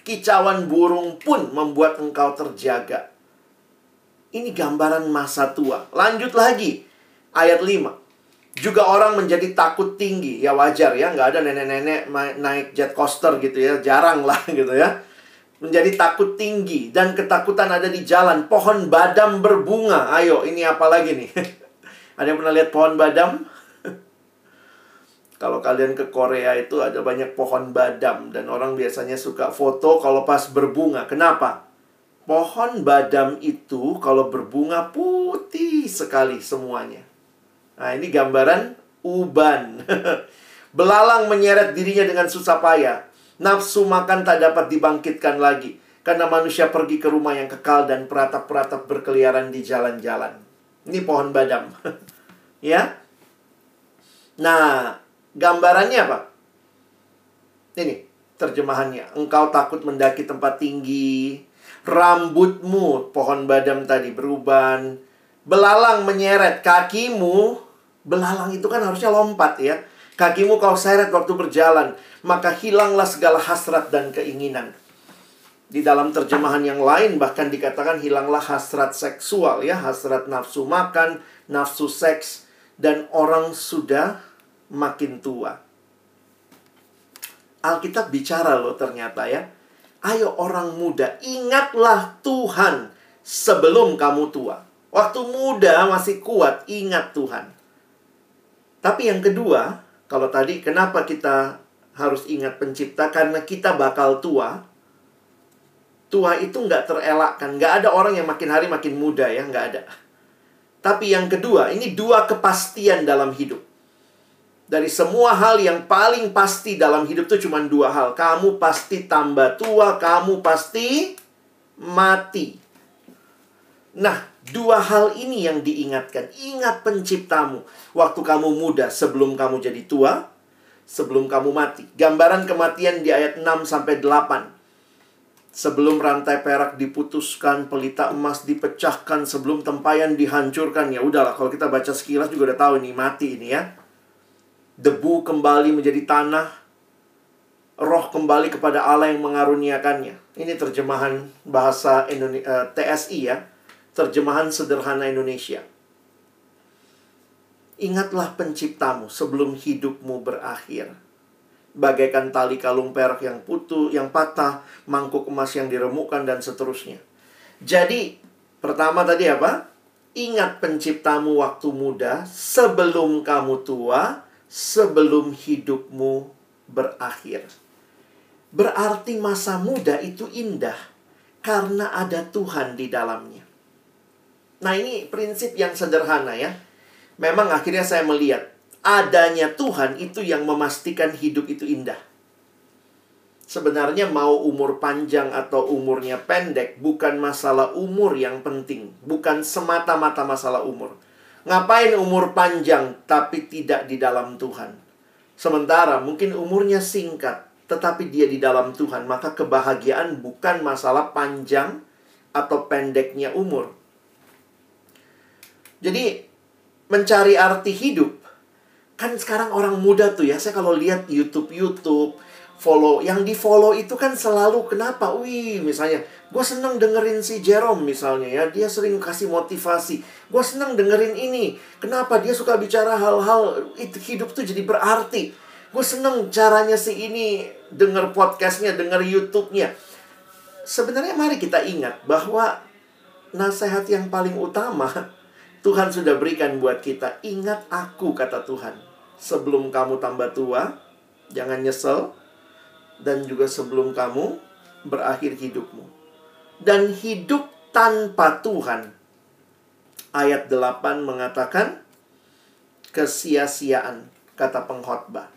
Kicauan burung pun membuat engkau terjaga. Ini gambaran masa tua. Lanjut lagi. Ayat 5. Juga orang menjadi takut tinggi. Ya wajar ya. Nggak ada nenek-nenek naik jet coaster gitu ya. Jarang lah gitu ya. Menjadi takut tinggi. Dan ketakutan ada di jalan. Pohon badam berbunga. Ayo ini apa lagi nih? ada yang pernah lihat pohon badam? Kalau kalian ke Korea itu ada banyak pohon badam dan orang biasanya suka foto kalau pas berbunga. Kenapa? Pohon badam itu kalau berbunga putih sekali semuanya. Nah, ini gambaran uban. Belalang menyeret dirinya dengan susah payah. Nafsu makan tak dapat dibangkitkan lagi. Karena manusia pergi ke rumah yang kekal dan peratap-peratap berkeliaran di jalan-jalan. Ini pohon badam. ya. Nah, Gambarannya apa? Ini terjemahannya. Engkau takut mendaki tempat tinggi. Rambutmu, pohon badam tadi beruban. Belalang menyeret kakimu. Belalang itu kan harusnya lompat ya. Kakimu kau seret waktu berjalan. Maka hilanglah segala hasrat dan keinginan. Di dalam terjemahan yang lain bahkan dikatakan hilanglah hasrat seksual ya. Hasrat nafsu makan, nafsu seks. Dan orang sudah makin tua. Alkitab bicara loh ternyata ya. Ayo orang muda, ingatlah Tuhan sebelum kamu tua. Waktu muda masih kuat, ingat Tuhan. Tapi yang kedua, kalau tadi kenapa kita harus ingat pencipta? Karena kita bakal tua. Tua itu nggak terelakkan. Nggak ada orang yang makin hari makin muda ya, nggak ada. Tapi yang kedua, ini dua kepastian dalam hidup. Dari semua hal yang paling pasti dalam hidup itu cuma dua hal. Kamu pasti tambah tua, kamu pasti mati. Nah, dua hal ini yang diingatkan. Ingat penciptamu. Waktu kamu muda sebelum kamu jadi tua, sebelum kamu mati. Gambaran kematian di ayat 6 sampai 8. Sebelum rantai perak diputuskan, pelita emas dipecahkan, sebelum tempayan dihancurkan. Ya udahlah, kalau kita baca sekilas juga udah tahu ini mati ini ya debu kembali menjadi tanah, roh kembali kepada Allah yang mengaruniakannya. Ini terjemahan bahasa Indonesia, uh, TSI ya. Terjemahan sederhana Indonesia. Ingatlah penciptamu sebelum hidupmu berakhir. Bagaikan tali kalung perak yang putus, yang patah, mangkuk emas yang diremukkan, dan seterusnya. Jadi, pertama tadi apa? Ingat penciptamu waktu muda sebelum kamu tua, sebelum hidupmu berakhir. Berarti masa muda itu indah karena ada Tuhan di dalamnya. Nah, ini prinsip yang sederhana ya. Memang akhirnya saya melihat adanya Tuhan itu yang memastikan hidup itu indah. Sebenarnya mau umur panjang atau umurnya pendek bukan masalah umur yang penting, bukan semata-mata masalah umur. Ngapain umur panjang tapi tidak di dalam Tuhan? Sementara mungkin umurnya singkat tetapi dia di dalam Tuhan, maka kebahagiaan bukan masalah panjang atau pendeknya umur. Jadi mencari arti hidup kan sekarang orang muda tuh ya, saya kalau lihat YouTube-YouTube follow yang di follow itu kan selalu kenapa? Wih misalnya gue seneng dengerin si Jerome misalnya ya. Dia sering kasih motivasi gue seneng dengerin ini. Kenapa dia suka bicara hal-hal? Itu hidup tuh jadi berarti. Gue seneng caranya si ini denger podcastnya denger YouTube-nya. Sebenarnya mari kita ingat bahwa nasihat yang paling utama Tuhan sudah berikan buat kita ingat aku kata Tuhan sebelum kamu tambah tua jangan nyesel dan juga sebelum kamu berakhir hidupmu. Dan hidup tanpa Tuhan. Ayat 8 mengatakan kesia-siaan kata pengkhotbah.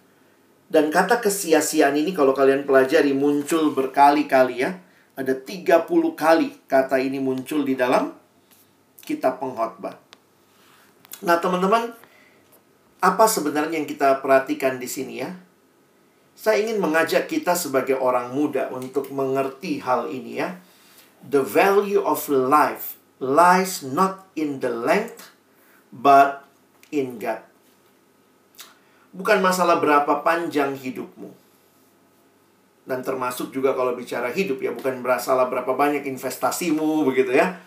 Dan kata kesia-siaan ini kalau kalian pelajari muncul berkali-kali ya. Ada 30 kali kata ini muncul di dalam kitab pengkhotbah. Nah, teman-teman, apa sebenarnya yang kita perhatikan di sini ya? Saya ingin mengajak kita sebagai orang muda untuk mengerti hal ini ya. The value of life lies not in the length but in God. Bukan masalah berapa panjang hidupmu. Dan termasuk juga kalau bicara hidup ya, bukan masalah berapa banyak investasimu begitu ya.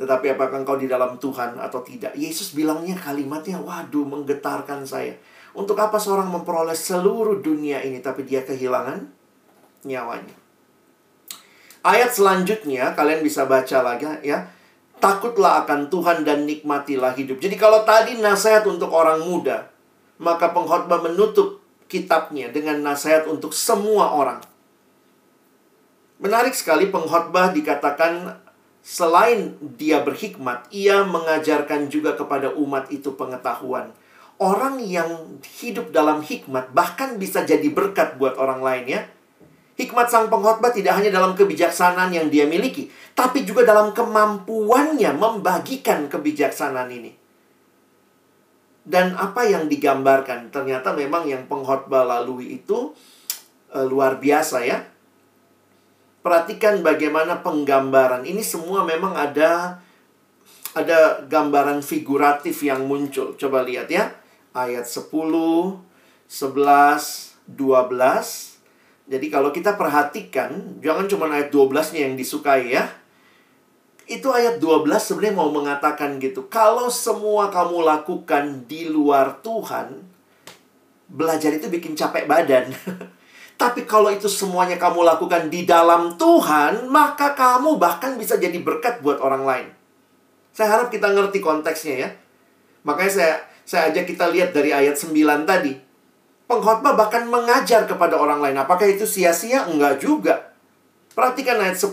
Tetapi apakah engkau di dalam Tuhan atau tidak? Yesus bilangnya kalimatnya, waduh menggetarkan saya. Untuk apa seorang memperoleh seluruh dunia ini tapi dia kehilangan nyawanya? Ayat selanjutnya kalian bisa baca lagi ya. Takutlah akan Tuhan dan nikmatilah hidup. Jadi kalau tadi nasihat untuk orang muda, maka pengkhotbah menutup kitabnya dengan nasihat untuk semua orang. Menarik sekali pengkhotbah dikatakan selain dia berhikmat, ia mengajarkan juga kepada umat itu pengetahuan orang yang hidup dalam hikmat bahkan bisa jadi berkat buat orang lain ya. Hikmat sang pengkhotbah tidak hanya dalam kebijaksanaan yang dia miliki, tapi juga dalam kemampuannya membagikan kebijaksanaan ini. Dan apa yang digambarkan ternyata memang yang pengkhotbah lalui itu e, luar biasa ya. Perhatikan bagaimana penggambaran ini semua memang ada ada gambaran figuratif yang muncul. Coba lihat ya ayat 10, 11, 12. Jadi kalau kita perhatikan, jangan cuma ayat 12-nya yang disukai ya. Itu ayat 12 sebenarnya mau mengatakan gitu. Kalau semua kamu lakukan di luar Tuhan, belajar itu bikin capek badan. Tapi kalau itu semuanya kamu lakukan di dalam Tuhan, maka kamu bahkan bisa jadi berkat buat orang lain. Saya harap kita ngerti konteksnya ya. Makanya saya saya ajak kita lihat dari ayat 9 tadi. Pengkhotbah bahkan mengajar kepada orang lain. Apakah itu sia-sia? Enggak juga. Perhatikan ayat 10.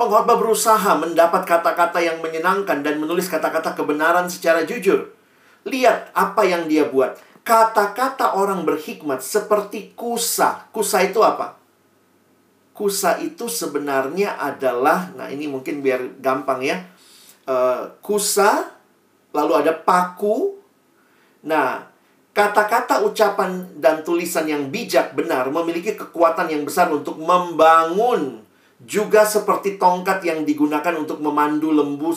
Pengkhotbah berusaha mendapat kata-kata yang menyenangkan dan menulis kata-kata kebenaran secara jujur. Lihat apa yang dia buat. Kata-kata orang berhikmat seperti kusa. Kusa itu apa? Kusa itu sebenarnya adalah, nah ini mungkin biar gampang ya. Uh, kusa lalu ada paku. Nah, kata-kata ucapan dan tulisan yang bijak benar memiliki kekuatan yang besar untuk membangun juga seperti tongkat yang digunakan untuk memandu lembu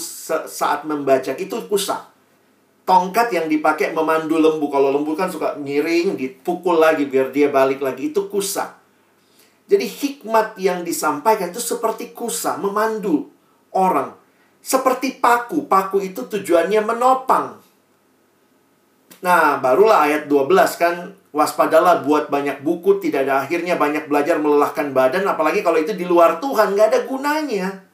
saat membajak itu kusa. Tongkat yang dipakai memandu lembu. Kalau lembu kan suka nyiring, dipukul lagi biar dia balik lagi. Itu kusa. Jadi hikmat yang disampaikan itu seperti kusa, memandu orang. Seperti paku. Paku itu tujuannya menopang. Nah, barulah ayat 12 kan. Waspadalah buat banyak buku, tidak ada akhirnya banyak belajar melelahkan badan. Apalagi kalau itu di luar Tuhan, nggak ada gunanya.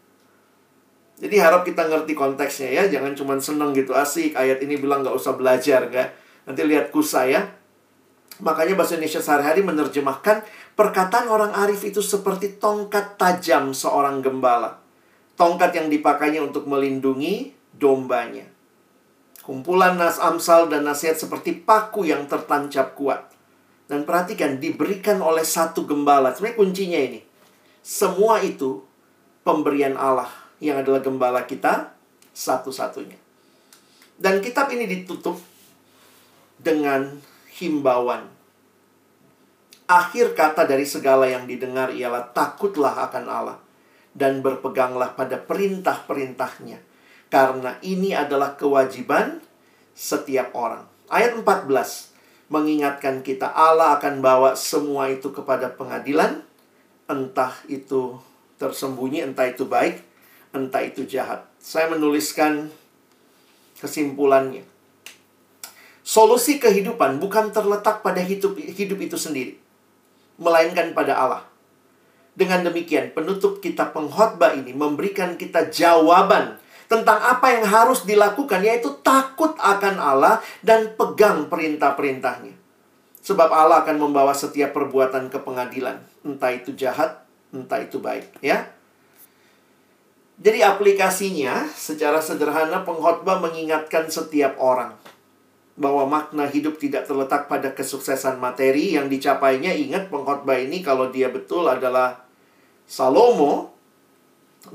Jadi harap kita ngerti konteksnya ya. Jangan cuma seneng gitu, asik. Ayat ini bilang nggak usah belajar, nggak. Nanti lihat kusa ya. Makanya bahasa Indonesia sehari-hari menerjemahkan perkataan orang arif itu seperti tongkat tajam seorang gembala. Tongkat yang dipakainya untuk melindungi dombanya. Kumpulan nas amsal dan nasihat seperti paku yang tertancap kuat. Dan perhatikan, diberikan oleh satu gembala. Sebenarnya kuncinya ini. Semua itu pemberian Allah yang adalah gembala kita satu-satunya. Dan kitab ini ditutup dengan himbauan. Akhir kata dari segala yang didengar ialah takutlah akan Allah dan berpeganglah pada perintah-perintahnya. Karena ini adalah kewajiban setiap orang. Ayat 14 mengingatkan kita Allah akan bawa semua itu kepada pengadilan. Entah itu tersembunyi, entah itu baik, entah itu jahat. Saya menuliskan kesimpulannya. Solusi kehidupan bukan terletak pada hidup, hidup itu sendiri, melainkan pada Allah. Dengan demikian, penutup kita pengkhotbah ini memberikan kita jawaban tentang apa yang harus dilakukan, yaitu takut akan Allah dan pegang perintah-perintahnya. Sebab Allah akan membawa setiap perbuatan ke pengadilan, entah itu jahat, entah itu baik, ya. Jadi aplikasinya secara sederhana pengkhotbah mengingatkan setiap orang bahwa makna hidup tidak terletak pada kesuksesan materi yang dicapainya. Ingat pengkhotbah ini kalau dia betul adalah Salomo,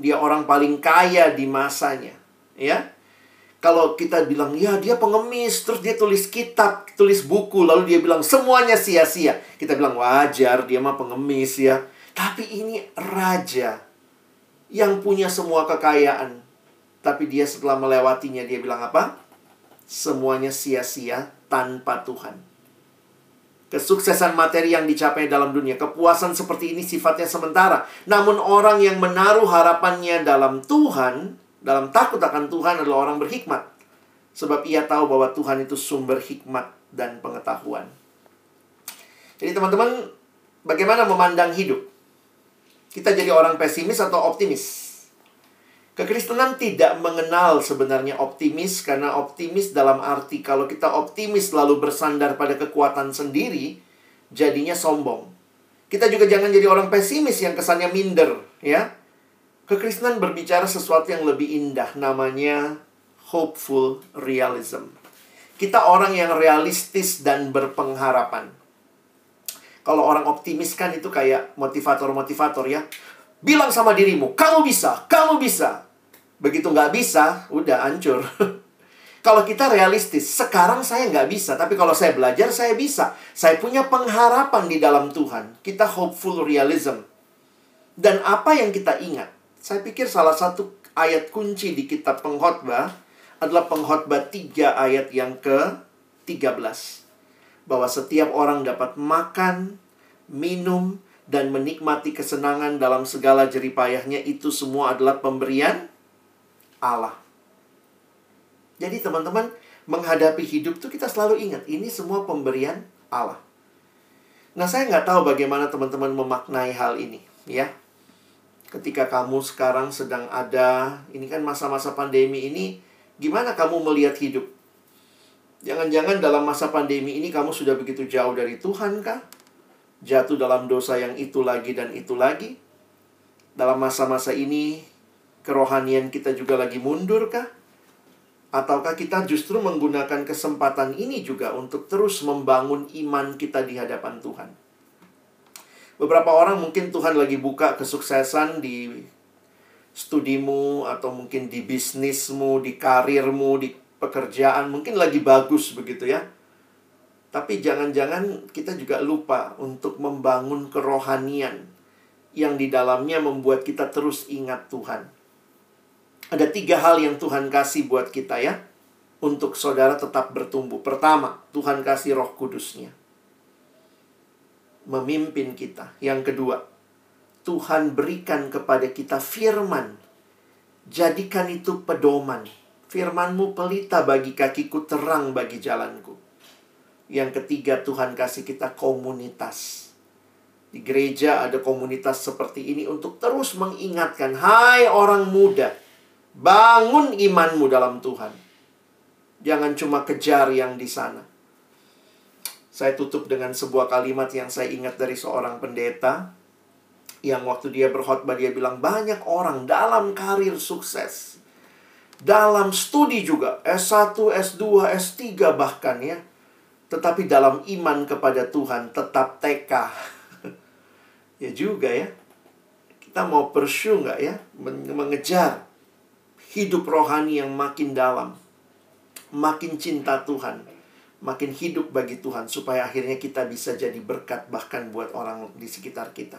dia orang paling kaya di masanya, ya. Kalau kita bilang, ya dia pengemis, terus dia tulis kitab, tulis buku, lalu dia bilang semuanya sia-sia. Kita bilang wajar, dia mah pengemis ya. Tapi ini raja yang punya semua kekayaan. Tapi dia setelah melewatinya, dia bilang apa? semuanya sia-sia tanpa Tuhan. Kesuksesan materi yang dicapai dalam dunia, kepuasan seperti ini sifatnya sementara. Namun orang yang menaruh harapannya dalam Tuhan, dalam takut akan Tuhan adalah orang berhikmat. Sebab ia tahu bahwa Tuhan itu sumber hikmat dan pengetahuan. Jadi teman-teman, bagaimana memandang hidup? Kita jadi orang pesimis atau optimis? Kekristenan tidak mengenal sebenarnya optimis karena optimis dalam arti kalau kita optimis lalu bersandar pada kekuatan sendiri, jadinya sombong. Kita juga jangan jadi orang pesimis yang kesannya minder, ya. Kekristenan berbicara sesuatu yang lebih indah, namanya hopeful realism. Kita orang yang realistis dan berpengharapan. Kalau orang optimis kan itu kayak motivator-motivator ya. Bilang sama dirimu, kamu bisa, kamu bisa. Begitu nggak bisa, udah hancur. kalau kita realistis, sekarang saya nggak bisa, tapi kalau saya belajar, saya bisa. Saya punya pengharapan di dalam Tuhan. Kita hopeful realism. Dan apa yang kita ingat? Saya pikir salah satu ayat kunci di kitab pengkhotbah adalah pengkhotbah 3 ayat yang ke-13. Bahwa setiap orang dapat makan, minum, dan menikmati kesenangan dalam segala jeripayahnya itu semua adalah pemberian Allah. Jadi teman-teman, menghadapi hidup tuh kita selalu ingat, ini semua pemberian Allah. Nah, saya nggak tahu bagaimana teman-teman memaknai hal ini, ya. Ketika kamu sekarang sedang ada, ini kan masa-masa pandemi ini, gimana kamu melihat hidup? Jangan-jangan dalam masa pandemi ini kamu sudah begitu jauh dari Tuhan kah? Jatuh dalam dosa yang itu lagi dan itu lagi? Dalam masa-masa ini kerohanian kita juga lagi mundur kah? Ataukah kita justru menggunakan kesempatan ini juga untuk terus membangun iman kita di hadapan Tuhan? Beberapa orang mungkin Tuhan lagi buka kesuksesan di studimu atau mungkin di bisnismu, di karirmu, di pekerjaan, mungkin lagi bagus begitu ya. Tapi jangan-jangan kita juga lupa untuk membangun kerohanian yang di dalamnya membuat kita terus ingat Tuhan. Ada tiga hal yang Tuhan kasih buat kita ya. Untuk saudara tetap bertumbuh. Pertama, Tuhan kasih roh kudusnya. Memimpin kita. Yang kedua, Tuhan berikan kepada kita firman. Jadikan itu pedoman. Firmanmu pelita bagi kakiku, terang bagi jalanku. Yang ketiga, Tuhan kasih kita komunitas. Di gereja ada komunitas seperti ini untuk terus mengingatkan, "Hai orang muda, bangun imanmu dalam Tuhan." Jangan cuma kejar yang di sana. Saya tutup dengan sebuah kalimat yang saya ingat dari seorang pendeta yang waktu dia berkhotbah dia bilang banyak orang dalam karir sukses. Dalam studi juga, S1, S2, S3 bahkan ya. Tetapi dalam iman kepada Tuhan tetap TK. ya juga ya. Kita mau pursue nggak ya? Mengejar hidup rohani yang makin dalam. Makin cinta Tuhan. Makin hidup bagi Tuhan. Supaya akhirnya kita bisa jadi berkat bahkan buat orang di sekitar kita.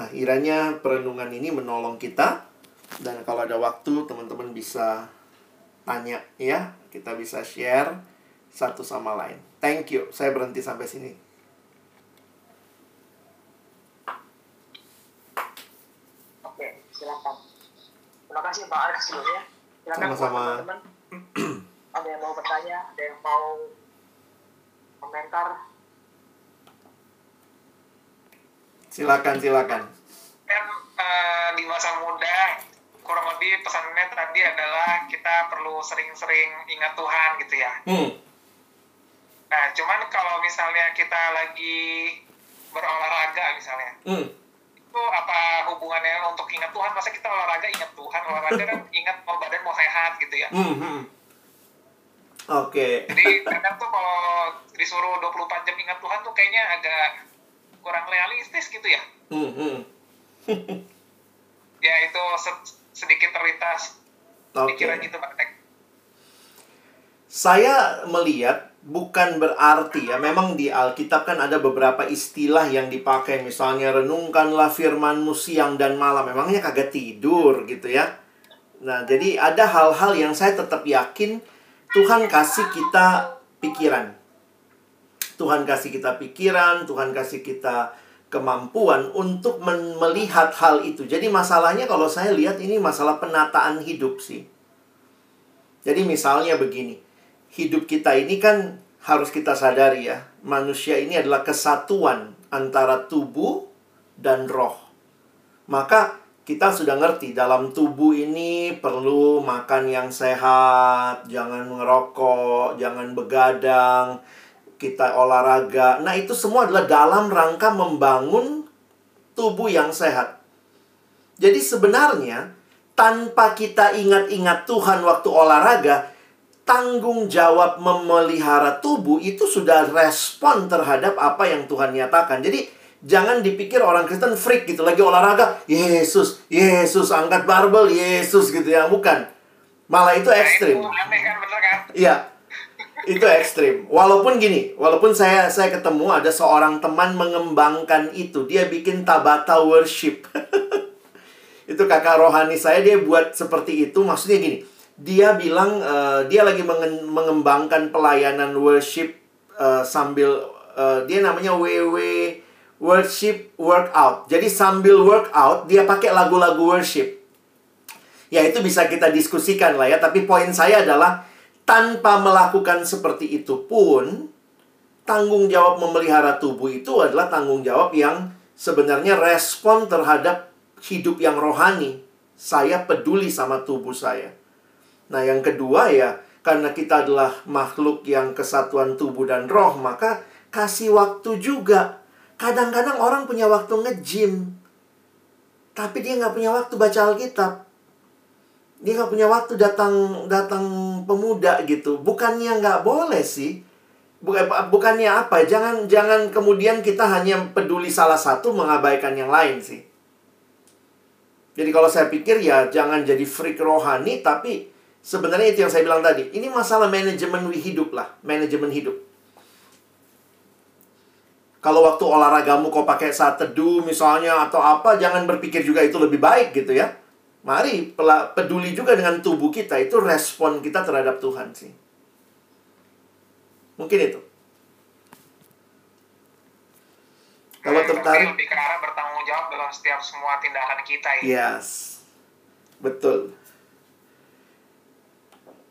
Nah, kiranya perenungan ini menolong kita. Dan kalau ada waktu, teman-teman bisa tanya ya. Kita bisa share satu sama lain. Thank you. Saya berhenti sampai sini. Oke, silakan. Terima kasih Pak Alex sebelumnya. Silakan Sama-sama. teman-teman. ada yang mau bertanya, ada yang mau komentar. Silakan, silakan. kan eh, di masa muda kurang lebih pesannya tadi adalah kita perlu sering-sering ingat Tuhan gitu ya. Hmm. Nah, cuman kalau misalnya kita lagi berolahraga misalnya, Hmm. itu apa hubungannya untuk ingat Tuhan? Masa kita olahraga ingat Tuhan? Olahraga kan ingat mau badan mau sehat gitu ya. Hmm. hmm. Oke. Jadi kadang tuh kalau disuruh 24 jam ingat Tuhan tuh kayaknya agak kurang realistis gitu ya. Hmm. hmm. Ya itu sedikit terlintas Oke. pikiran gitu Pak Tek. Saya melihat bukan berarti ya, memang di Alkitab kan ada beberapa istilah yang dipakai, misalnya renungkanlah firmanmu siang dan malam. Memangnya kagak tidur gitu ya. Nah, jadi ada hal-hal yang saya tetap yakin Tuhan kasih kita pikiran. Tuhan kasih kita pikiran, Tuhan kasih kita kemampuan untuk melihat hal itu. Jadi masalahnya kalau saya lihat ini masalah penataan hidup sih. Jadi misalnya begini, hidup kita ini kan harus kita sadari ya, manusia ini adalah kesatuan antara tubuh dan roh. Maka kita sudah ngerti dalam tubuh ini perlu makan yang sehat, jangan ngerokok, jangan begadang, kita olahraga. Nah, itu semua adalah dalam rangka membangun tubuh yang sehat. Jadi sebenarnya tanpa kita ingat-ingat Tuhan waktu olahraga, tanggung jawab memelihara tubuh itu sudah respon terhadap apa yang Tuhan nyatakan. Jadi jangan dipikir orang Kristen freak gitu lagi olahraga, Yesus, Yesus angkat barbel, Yesus gitu ya, bukan. Malah itu ekstrim. Kan kan? Iya. Itu ekstrim. Walaupun gini, walaupun saya saya ketemu ada seorang teman mengembangkan itu, dia bikin tabata worship. itu kakak rohani saya dia buat seperti itu, maksudnya gini. Dia bilang eh, dia lagi mengembangkan pelayanan worship eh, sambil eh, dia namanya WW worship workout. Jadi sambil workout dia pakai lagu-lagu worship. Ya itu bisa kita diskusikan lah ya, tapi poin saya adalah tanpa melakukan seperti itu pun tanggung jawab memelihara tubuh itu adalah tanggung jawab yang sebenarnya respon terhadap hidup yang rohani. Saya peduli sama tubuh saya. Nah, yang kedua ya, karena kita adalah makhluk yang kesatuan tubuh dan roh, maka kasih waktu juga. Kadang-kadang orang punya waktu nge-gym, tapi dia nggak punya waktu baca Alkitab dia nggak punya waktu datang datang pemuda gitu. Bukannya nggak boleh sih. Bukan bukannya apa jangan jangan kemudian kita hanya peduli salah satu mengabaikan yang lain sih. Jadi kalau saya pikir ya jangan jadi freak rohani tapi sebenarnya itu yang saya bilang tadi. Ini masalah manajemen hidup lah manajemen hidup. Kalau waktu olahragamu kau pakai saat teduh misalnya atau apa jangan berpikir juga itu lebih baik gitu ya Mari peduli juga dengan tubuh kita itu respon kita terhadap Tuhan sih. Mungkin itu. Kalau tertarik, lebih ke arah bertanggung jawab dalam setiap semua tindakan kita ya. yes, betul.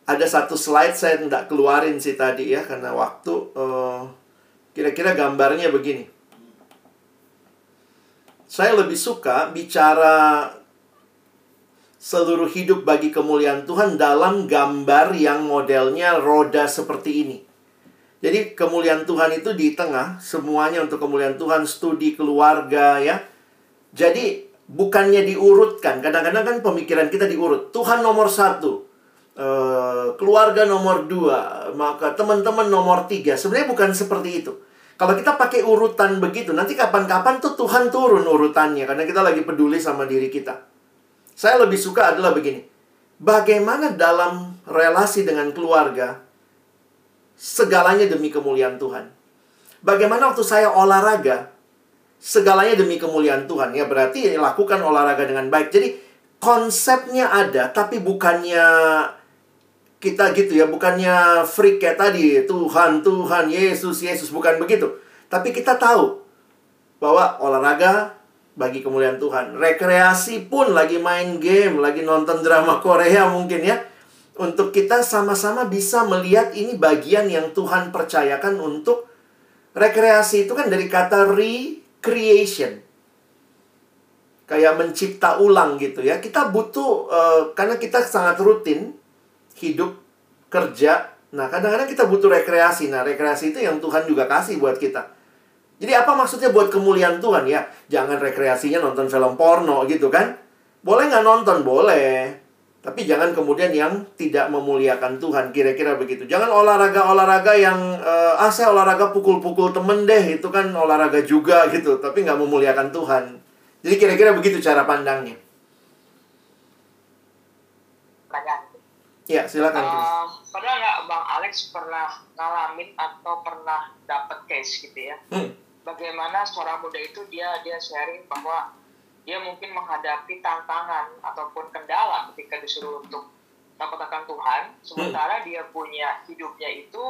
Ada satu slide saya tidak keluarin sih tadi ya karena waktu. eh, Kira-kira gambarnya begini. Saya lebih suka bicara seluruh hidup bagi kemuliaan Tuhan dalam gambar yang modelnya roda seperti ini. Jadi kemuliaan Tuhan itu di tengah, semuanya untuk kemuliaan Tuhan, studi keluarga ya. Jadi bukannya diurutkan, kadang-kadang kan pemikiran kita diurut. Tuhan nomor satu, eh, keluarga nomor dua, maka teman-teman nomor tiga. Sebenarnya bukan seperti itu. Kalau kita pakai urutan begitu, nanti kapan-kapan tuh Tuhan turun urutannya karena kita lagi peduli sama diri kita. Saya lebih suka adalah begini. Bagaimana dalam relasi dengan keluarga segalanya demi kemuliaan Tuhan. Bagaimana waktu saya olahraga segalanya demi kemuliaan Tuhan ya berarti lakukan olahraga dengan baik. Jadi konsepnya ada tapi bukannya kita gitu ya, bukannya freak kayak tadi, Tuhan, Tuhan, Yesus, Yesus, bukan begitu. Tapi kita tahu bahwa olahraga bagi kemuliaan Tuhan. Rekreasi pun lagi main game, lagi nonton drama Korea mungkin ya. Untuk kita sama-sama bisa melihat ini bagian yang Tuhan percayakan untuk rekreasi itu kan dari kata recreation. Kayak mencipta ulang gitu ya. Kita butuh, eh, karena kita sangat rutin, hidup, kerja. Nah, kadang-kadang kita butuh rekreasi. Nah, rekreasi itu yang Tuhan juga kasih buat kita. Jadi apa maksudnya buat kemuliaan Tuhan ya? Jangan rekreasinya nonton film porno gitu kan? Boleh nggak nonton? Boleh. Tapi jangan kemudian yang tidak memuliakan Tuhan. Kira-kira begitu. Jangan olahraga-olahraga yang, eh, ah saya olahraga pukul-pukul temen deh. Itu kan olahraga juga gitu. Tapi nggak memuliakan Tuhan. Jadi kira-kira begitu cara pandangnya. pertanyaan Ya, silakan. Eh, pernah nggak bang Alex pernah ngalamin atau pernah dapat case gitu ya Hmm. Bagaimana seorang muda itu dia dia sharing bahwa dia mungkin menghadapi tantangan ataupun kendala ketika disuruh untuk takut akan Tuhan sementara dia punya hidupnya itu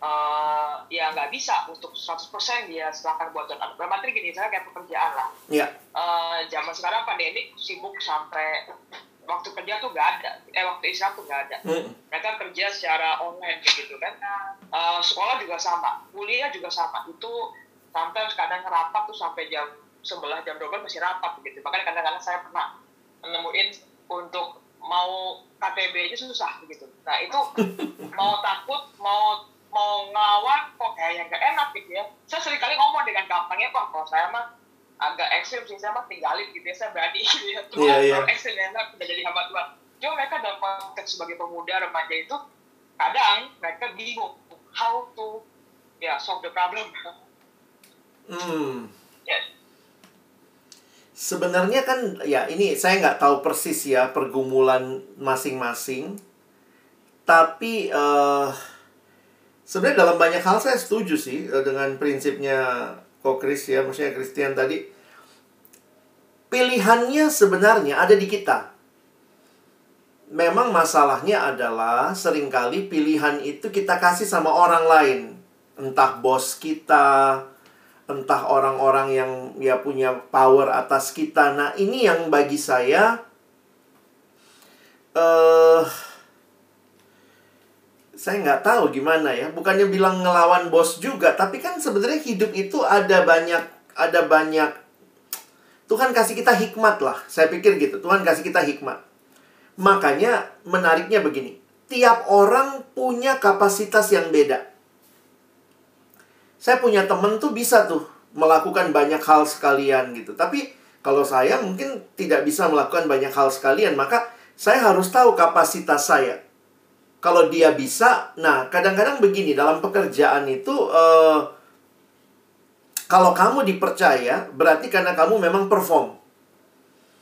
eh, ya nggak bisa untuk 100% dia serahkan buat Tuhan. Dalam arti gini, saya kayak pekerjaan lah. Ya. Eh, zaman sekarang pandemi sibuk sampai waktu kerja tuh nggak ada, eh waktu istirahat tuh nggak ada. Hmm. Mereka kerja secara online gitu kan. Eh, sekolah juga sama, kuliah juga sama. Itu sometimes kadang rapat tuh sampai jam 11 jam 12 masih rapat gitu. Makanya kadang-kadang saya pernah nemuin untuk mau KTB aja susah gitu. Nah itu mau takut, mau mau ngelawan kok kayaknya nggak enak gitu ya. Saya sering kali ngomong dengan gampangnya kok kalau saya mah agak ekstrim sih saya mah tinggalin gitu ya saya berani gitu ya. Tuhan iya. terlalu ekstrim saya udah jadi hamba Tuhan. Cuma mereka dalam konteks sebagai pemuda remaja itu kadang mereka bingung how to ya solve the problem. Hmm. Ya, Sebenarnya kan ya ini saya nggak tahu persis ya pergumulan masing-masing. Tapi eh sebenarnya dalam banyak hal saya setuju sih eh, dengan prinsipnya Ko Chris ya, maksudnya Christian tadi. Pilihannya sebenarnya ada di kita. Memang masalahnya adalah sering kali pilihan itu kita kasih sama orang lain. Entah bos kita, entah orang-orang yang ya punya power atas kita. Nah, ini yang bagi saya eh saya nggak tahu gimana ya. Bukannya bilang ngelawan bos juga, tapi kan sebenarnya hidup itu ada banyak ada banyak Tuhan kasih kita hikmat lah. Saya pikir gitu. Tuhan kasih kita hikmat. Makanya menariknya begini. Tiap orang punya kapasitas yang beda. Saya punya temen tuh bisa tuh melakukan banyak hal sekalian gitu. Tapi kalau saya mungkin tidak bisa melakukan banyak hal sekalian, maka saya harus tahu kapasitas saya. Kalau dia bisa, nah kadang-kadang begini dalam pekerjaan itu, eh, kalau kamu dipercaya berarti karena kamu memang perform.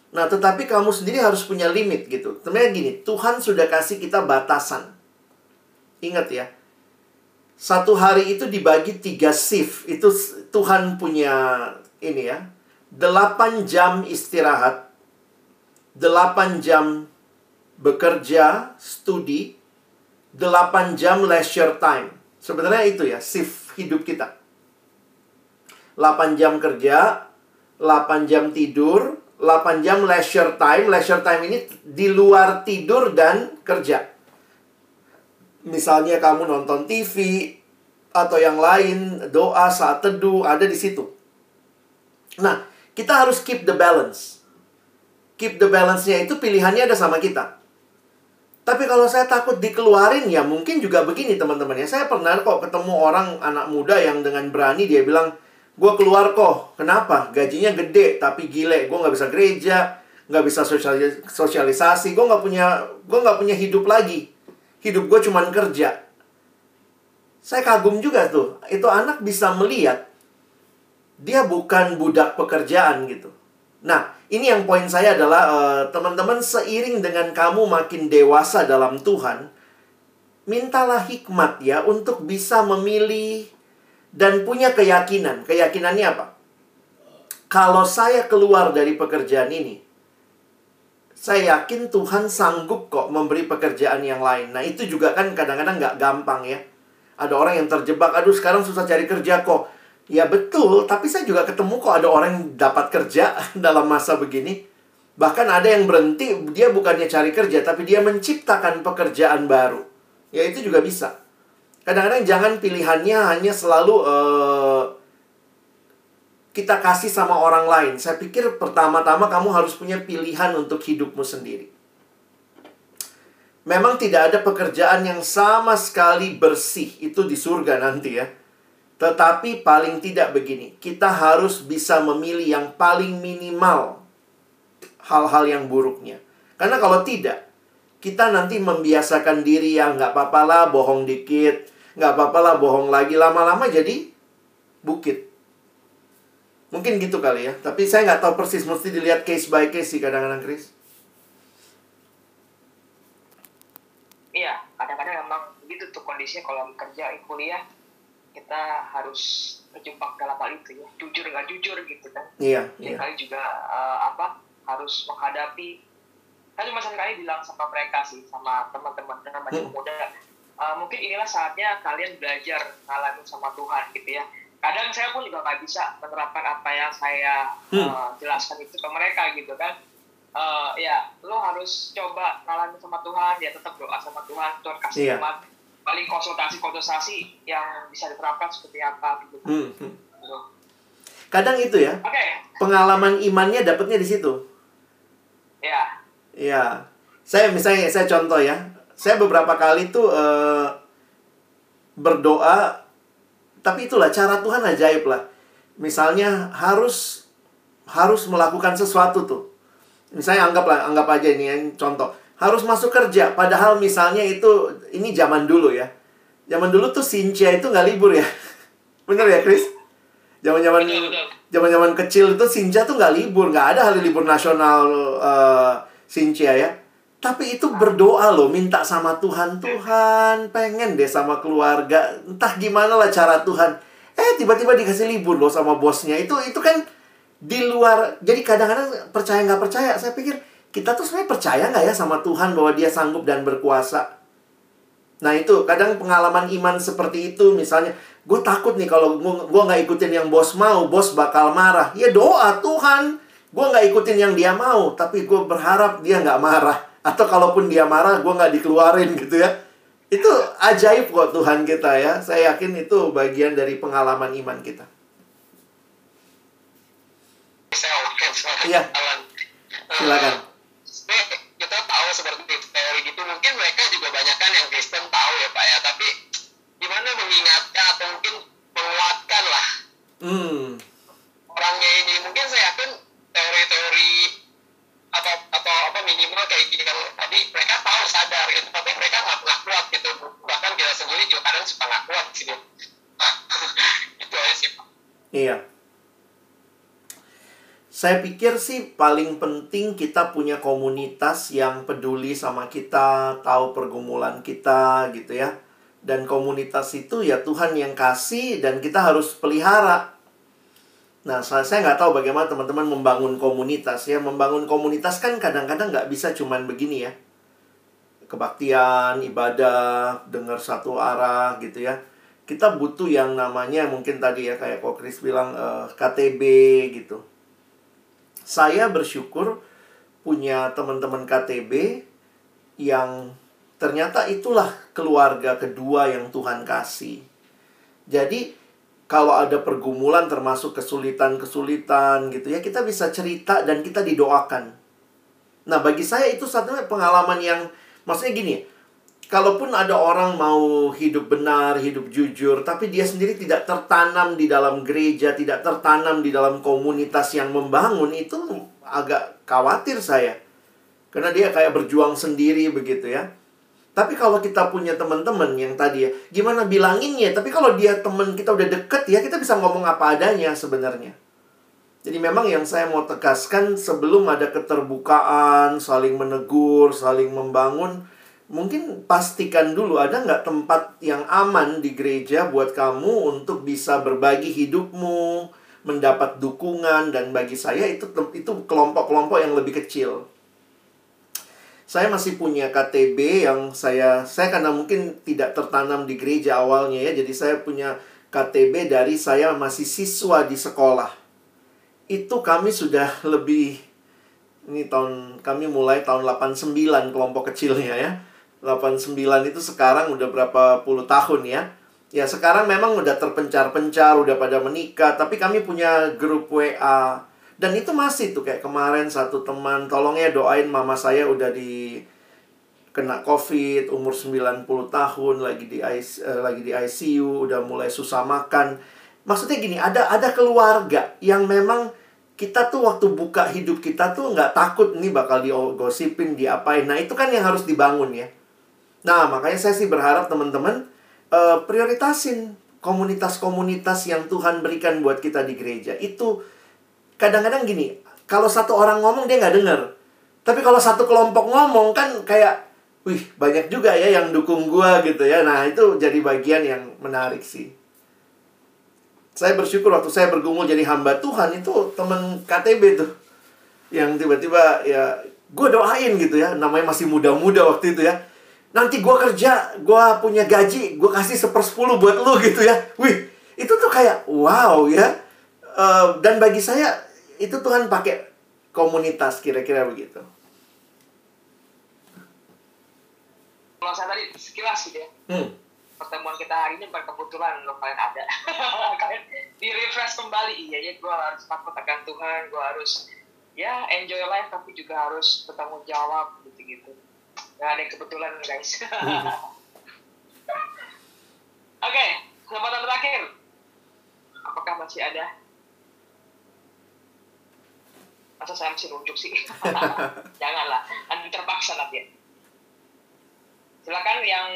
Nah, tetapi kamu sendiri harus punya limit gitu. Sebenarnya gini, Tuhan sudah kasih kita batasan. Ingat ya, satu hari itu dibagi tiga shift. Itu Tuhan punya ini ya. Delapan jam istirahat. Delapan jam bekerja, studi. Delapan jam leisure time. Sebenarnya itu ya, shift hidup kita. 8 jam kerja, 8 jam tidur, 8 jam leisure time. Leisure time ini di luar tidur dan kerja. Misalnya kamu nonton TV atau yang lain, doa saat teduh ada di situ. Nah, kita harus keep the balance. Keep the balance-nya itu pilihannya ada sama kita. Tapi kalau saya takut dikeluarin ya mungkin juga begini teman-teman ya. Saya pernah kok ketemu orang anak muda yang dengan berani dia bilang, gue keluar kok. Kenapa? Gajinya gede tapi gile. Gue nggak bisa gereja, nggak bisa sosialisasi. Gue nggak punya gue nggak punya hidup lagi. Hidup gue cuman kerja. Saya kagum juga tuh. Itu anak bisa melihat dia bukan budak pekerjaan gitu. Nah, ini yang poin saya adalah uh, teman-teman seiring dengan kamu makin dewasa dalam Tuhan, mintalah hikmat ya untuk bisa memilih dan punya keyakinan. Keyakinannya apa? Kalau saya keluar dari pekerjaan ini, saya yakin Tuhan sanggup kok memberi pekerjaan yang lain. Nah, itu juga kan kadang-kadang nggak gampang ya. Ada orang yang terjebak, aduh sekarang susah cari kerja kok Ya betul, tapi saya juga ketemu kok ada orang yang dapat kerja dalam masa begini. Bahkan ada yang berhenti, dia bukannya cari kerja, tapi dia menciptakan pekerjaan baru. Ya itu juga bisa. Kadang-kadang jangan pilihannya hanya selalu uh, kita kasih sama orang lain. Saya pikir pertama-tama kamu harus punya pilihan untuk hidupmu sendiri. Memang tidak ada pekerjaan yang sama sekali bersih itu di surga nanti ya. Tetapi paling tidak begini, kita harus bisa memilih yang paling minimal hal-hal yang buruknya. Karena kalau tidak, kita nanti membiasakan diri yang nggak apa-apa lah bohong dikit, nggak apa-apa lah bohong lagi, lama-lama jadi bukit. Mungkin gitu kali ya, tapi saya nggak tahu persis, mesti dilihat case by case sih kadang-kadang, Chris. Iya, kadang-kadang memang begitu tuh kondisinya. Kalau kerja, kuliah, kita harus terjebak dalam hal itu ya. Jujur nggak jujur gitu kan. Iya yeah, iya. kali juga uh, apa harus menghadapi. Kan cuma sekali bilang sama mereka sih sama teman-teman dengan banyak hmm. muda uh, mungkin inilah saatnya kalian belajar ngalamin sama Tuhan gitu ya kadang saya pun juga nggak bisa menerapkan apa yang saya hmm. uh, jelaskan itu ke mereka gitu kan uh, ya lo harus coba ngalamin sama Tuhan ya tetap doa sama Tuhan Tuhan kasih yeah. Iya paling konsultasi-konsultasi yang bisa diterapkan seperti apa gitu. Hmm. hmm. Gitu. Kadang itu ya. Okay. Pengalaman imannya dapatnya di situ. Ya. Iya. Saya misalnya saya contoh ya. Saya beberapa kali tuh uh, berdoa tapi itulah cara Tuhan ajaib lah. Misalnya harus harus melakukan sesuatu tuh. Misalnya anggaplah anggap aja ini yang contoh harus masuk kerja. Padahal misalnya itu ini zaman dulu ya. Zaman dulu tuh Sincia itu nggak libur ya. Bener ya, Chris? Zaman-zaman zaman-zaman kecil itu Sincia tuh nggak libur, nggak ada hari libur nasional uh, Sincia ya. Tapi itu berdoa loh, minta sama Tuhan, Tuhan pengen deh sama keluarga. Entah gimana lah cara Tuhan. Eh tiba-tiba dikasih libur loh sama bosnya. Itu itu kan di luar. Jadi kadang-kadang percaya nggak percaya. Saya pikir kita tuh sebenarnya percaya nggak ya sama Tuhan bahwa Dia sanggup dan berkuasa? Nah itu kadang pengalaman iman seperti itu misalnya gue takut nih kalau gue nggak ikutin yang bos mau bos bakal marah ya doa Tuhan gue nggak ikutin yang dia mau tapi gue berharap dia nggak marah atau kalaupun dia marah gue nggak dikeluarin gitu ya. Itu ajaib kok Tuhan kita ya. Saya yakin itu bagian dari pengalaman iman kita. Iya. Silakan. kita tahu seperti teori gitu. Mungkin mereka juga banyak kan yang Kristen tahu ya Pak ya. Tapi gimana mengingatkan atau mungkin menguatkan lah hmm. orangnya ini? Mungkin saya yakin teori-teori atau atau apa minimal kayak gini. Kan tadi mereka tahu sadar gitu. Tapi mereka nggak pernah kuat gitu. Bahkan kita sendiri juga kadang suka nggak kuat sih itu aja sih Pak. Iya. Saya pikir sih paling penting kita punya komunitas yang peduli sama kita, tahu pergumulan kita gitu ya. Dan komunitas itu ya Tuhan yang kasih dan kita harus pelihara. Nah, saya nggak tahu bagaimana teman-teman membangun komunitas ya. Membangun komunitas kan kadang-kadang nggak bisa cuman begini ya. Kebaktian, ibadah, dengar satu arah gitu ya. kita butuh yang namanya mungkin tadi ya kayak kok Chris bilang uh, eh, KTB gitu. Saya bersyukur punya teman-teman KTB yang ternyata itulah keluarga kedua yang Tuhan kasih. Jadi kalau ada pergumulan termasuk kesulitan-kesulitan gitu ya, kita bisa cerita dan kita didoakan. Nah, bagi saya itu satu pengalaman yang maksudnya gini, kalaupun ada orang mau hidup benar, hidup jujur, tapi dia sendiri tidak tertanam di dalam gereja, tidak tertanam di dalam komunitas yang membangun, itu agak khawatir saya. Karena dia kayak berjuang sendiri begitu ya. Tapi kalau kita punya teman-teman yang tadi ya, gimana bilanginnya? Tapi kalau dia teman kita udah deket ya, kita bisa ngomong apa adanya sebenarnya. Jadi memang yang saya mau tegaskan sebelum ada keterbukaan, saling menegur, saling membangun, mungkin pastikan dulu ada nggak tempat yang aman di gereja buat kamu untuk bisa berbagi hidupmu, mendapat dukungan dan bagi saya itu itu kelompok-kelompok yang lebih kecil saya masih punya KTB yang saya saya karena mungkin tidak tertanam di gereja awalnya ya jadi saya punya KTB dari saya masih siswa di sekolah. Itu kami sudah lebih ini tahun kami mulai tahun 89 kelompok kecilnya ya. 89 itu sekarang udah berapa puluh tahun ya. Ya sekarang memang udah terpencar-pencar udah pada menikah tapi kami punya grup WA dan itu masih tuh kayak kemarin satu teman tolong ya doain mama saya udah di kena covid umur 90 tahun lagi di eh, lagi di ICU udah mulai susah makan. Maksudnya gini ada ada keluarga yang memang kita tuh waktu buka hidup kita tuh nggak takut nih bakal digosipin diapain. Nah itu kan yang harus dibangun ya. Nah makanya saya sih berharap teman-teman uh, prioritasin komunitas-komunitas yang Tuhan berikan buat kita di gereja. Itu kadang-kadang gini, kalau satu orang ngomong dia nggak dengar. Tapi kalau satu kelompok ngomong kan kayak, wih banyak juga ya yang dukung gua gitu ya. Nah itu jadi bagian yang menarik sih. Saya bersyukur waktu saya bergumul jadi hamba Tuhan itu temen KTB tuh. Yang tiba-tiba ya gue doain gitu ya. Namanya masih muda-muda waktu itu ya. Nanti gue kerja, gue punya gaji, gue kasih sepersepuluh buat lu gitu ya. Wih, itu tuh kayak wow ya. Uh, dan bagi saya itu Tuhan pakai komunitas kira-kira begitu. Kalau saya tadi sekilas gitu ya. Hmm. Pertemuan kita hari ini bukan kebetulan lo kalian ada. kalian di refresh kembali iya ya gue harus takut akan Tuhan, gue harus ya enjoy life tapi juga harus bertanggung jawab gitu-gitu. Gak ada yang kebetulan guys. Hmm. Oke, okay, kesempatan terakhir. Apakah masih ada masa saya mesti nunjuk sih? Janganlah nanti terpaksa nanti silakan yang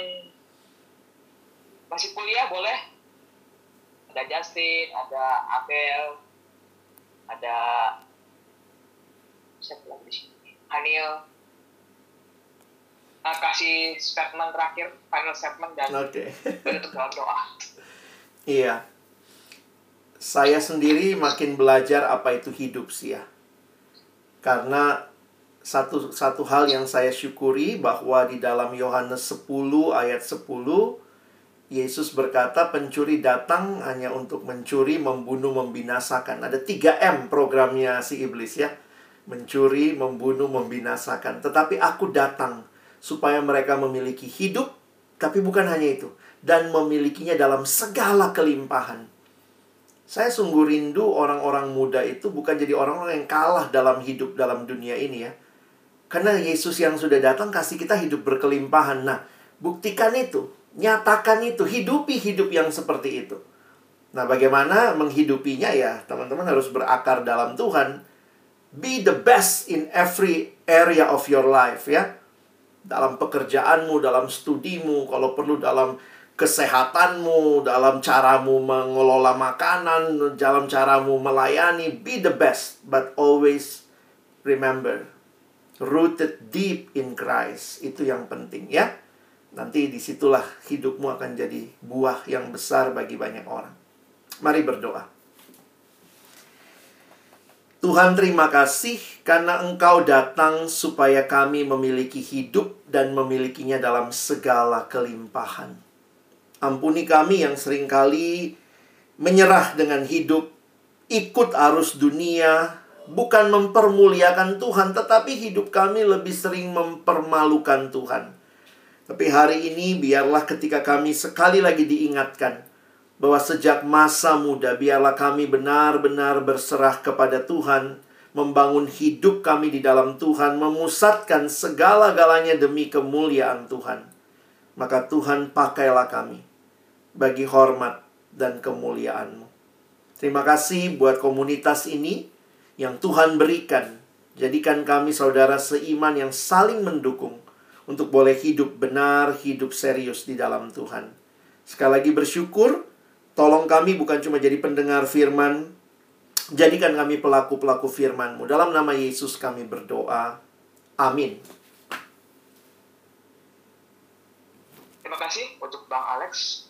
masih kuliah boleh. Ada Justin ada Abel ada siapa lagi di sini? Hanil nah, kasih statement terakhir final statement dan okay. untuk dalam doa. Iya. Saya sendiri makin belajar apa itu hidup sih ya karena satu satu hal yang saya syukuri bahwa di dalam Yohanes 10 ayat 10 Yesus berkata pencuri datang hanya untuk mencuri, membunuh, membinasakan. Ada 3M programnya si iblis ya. Mencuri, membunuh, membinasakan. Tetapi aku datang supaya mereka memiliki hidup, tapi bukan hanya itu. Dan memilikinya dalam segala kelimpahan. Saya sungguh rindu orang-orang muda itu bukan jadi orang-orang yang kalah dalam hidup dalam dunia ini ya. Karena Yesus yang sudah datang kasih kita hidup berkelimpahan. Nah, buktikan itu, nyatakan itu, hidupi hidup yang seperti itu. Nah, bagaimana menghidupinya ya? Teman-teman harus berakar dalam Tuhan. Be the best in every area of your life ya. Dalam pekerjaanmu, dalam studimu, kalau perlu dalam kesehatanmu, dalam caramu mengelola makanan, dalam caramu melayani, be the best, but always remember, rooted deep in Christ. Itu yang penting ya. Nanti di situlah hidupmu akan jadi buah yang besar bagi banyak orang. Mari berdoa. Tuhan terima kasih karena Engkau datang supaya kami memiliki hidup dan memilikinya dalam segala kelimpahan. Ampuni kami yang sering kali menyerah dengan hidup, ikut arus dunia, bukan mempermuliakan Tuhan, tetapi hidup kami lebih sering mempermalukan Tuhan. Tapi hari ini biarlah ketika kami sekali lagi diingatkan bahwa sejak masa muda biarlah kami benar-benar berserah kepada Tuhan, membangun hidup kami di dalam Tuhan, memusatkan segala-galanya demi kemuliaan Tuhan. Maka Tuhan pakailah kami bagi hormat dan kemuliaan-Mu. Terima kasih buat komunitas ini yang Tuhan berikan. Jadikan kami saudara seiman yang saling mendukung untuk boleh hidup benar, hidup serius di dalam Tuhan. Sekali lagi bersyukur, tolong kami bukan cuma jadi pendengar firman, jadikan kami pelaku-pelaku firman-Mu. Dalam nama Yesus kami berdoa. Amin. Terima kasih untuk Bang Alex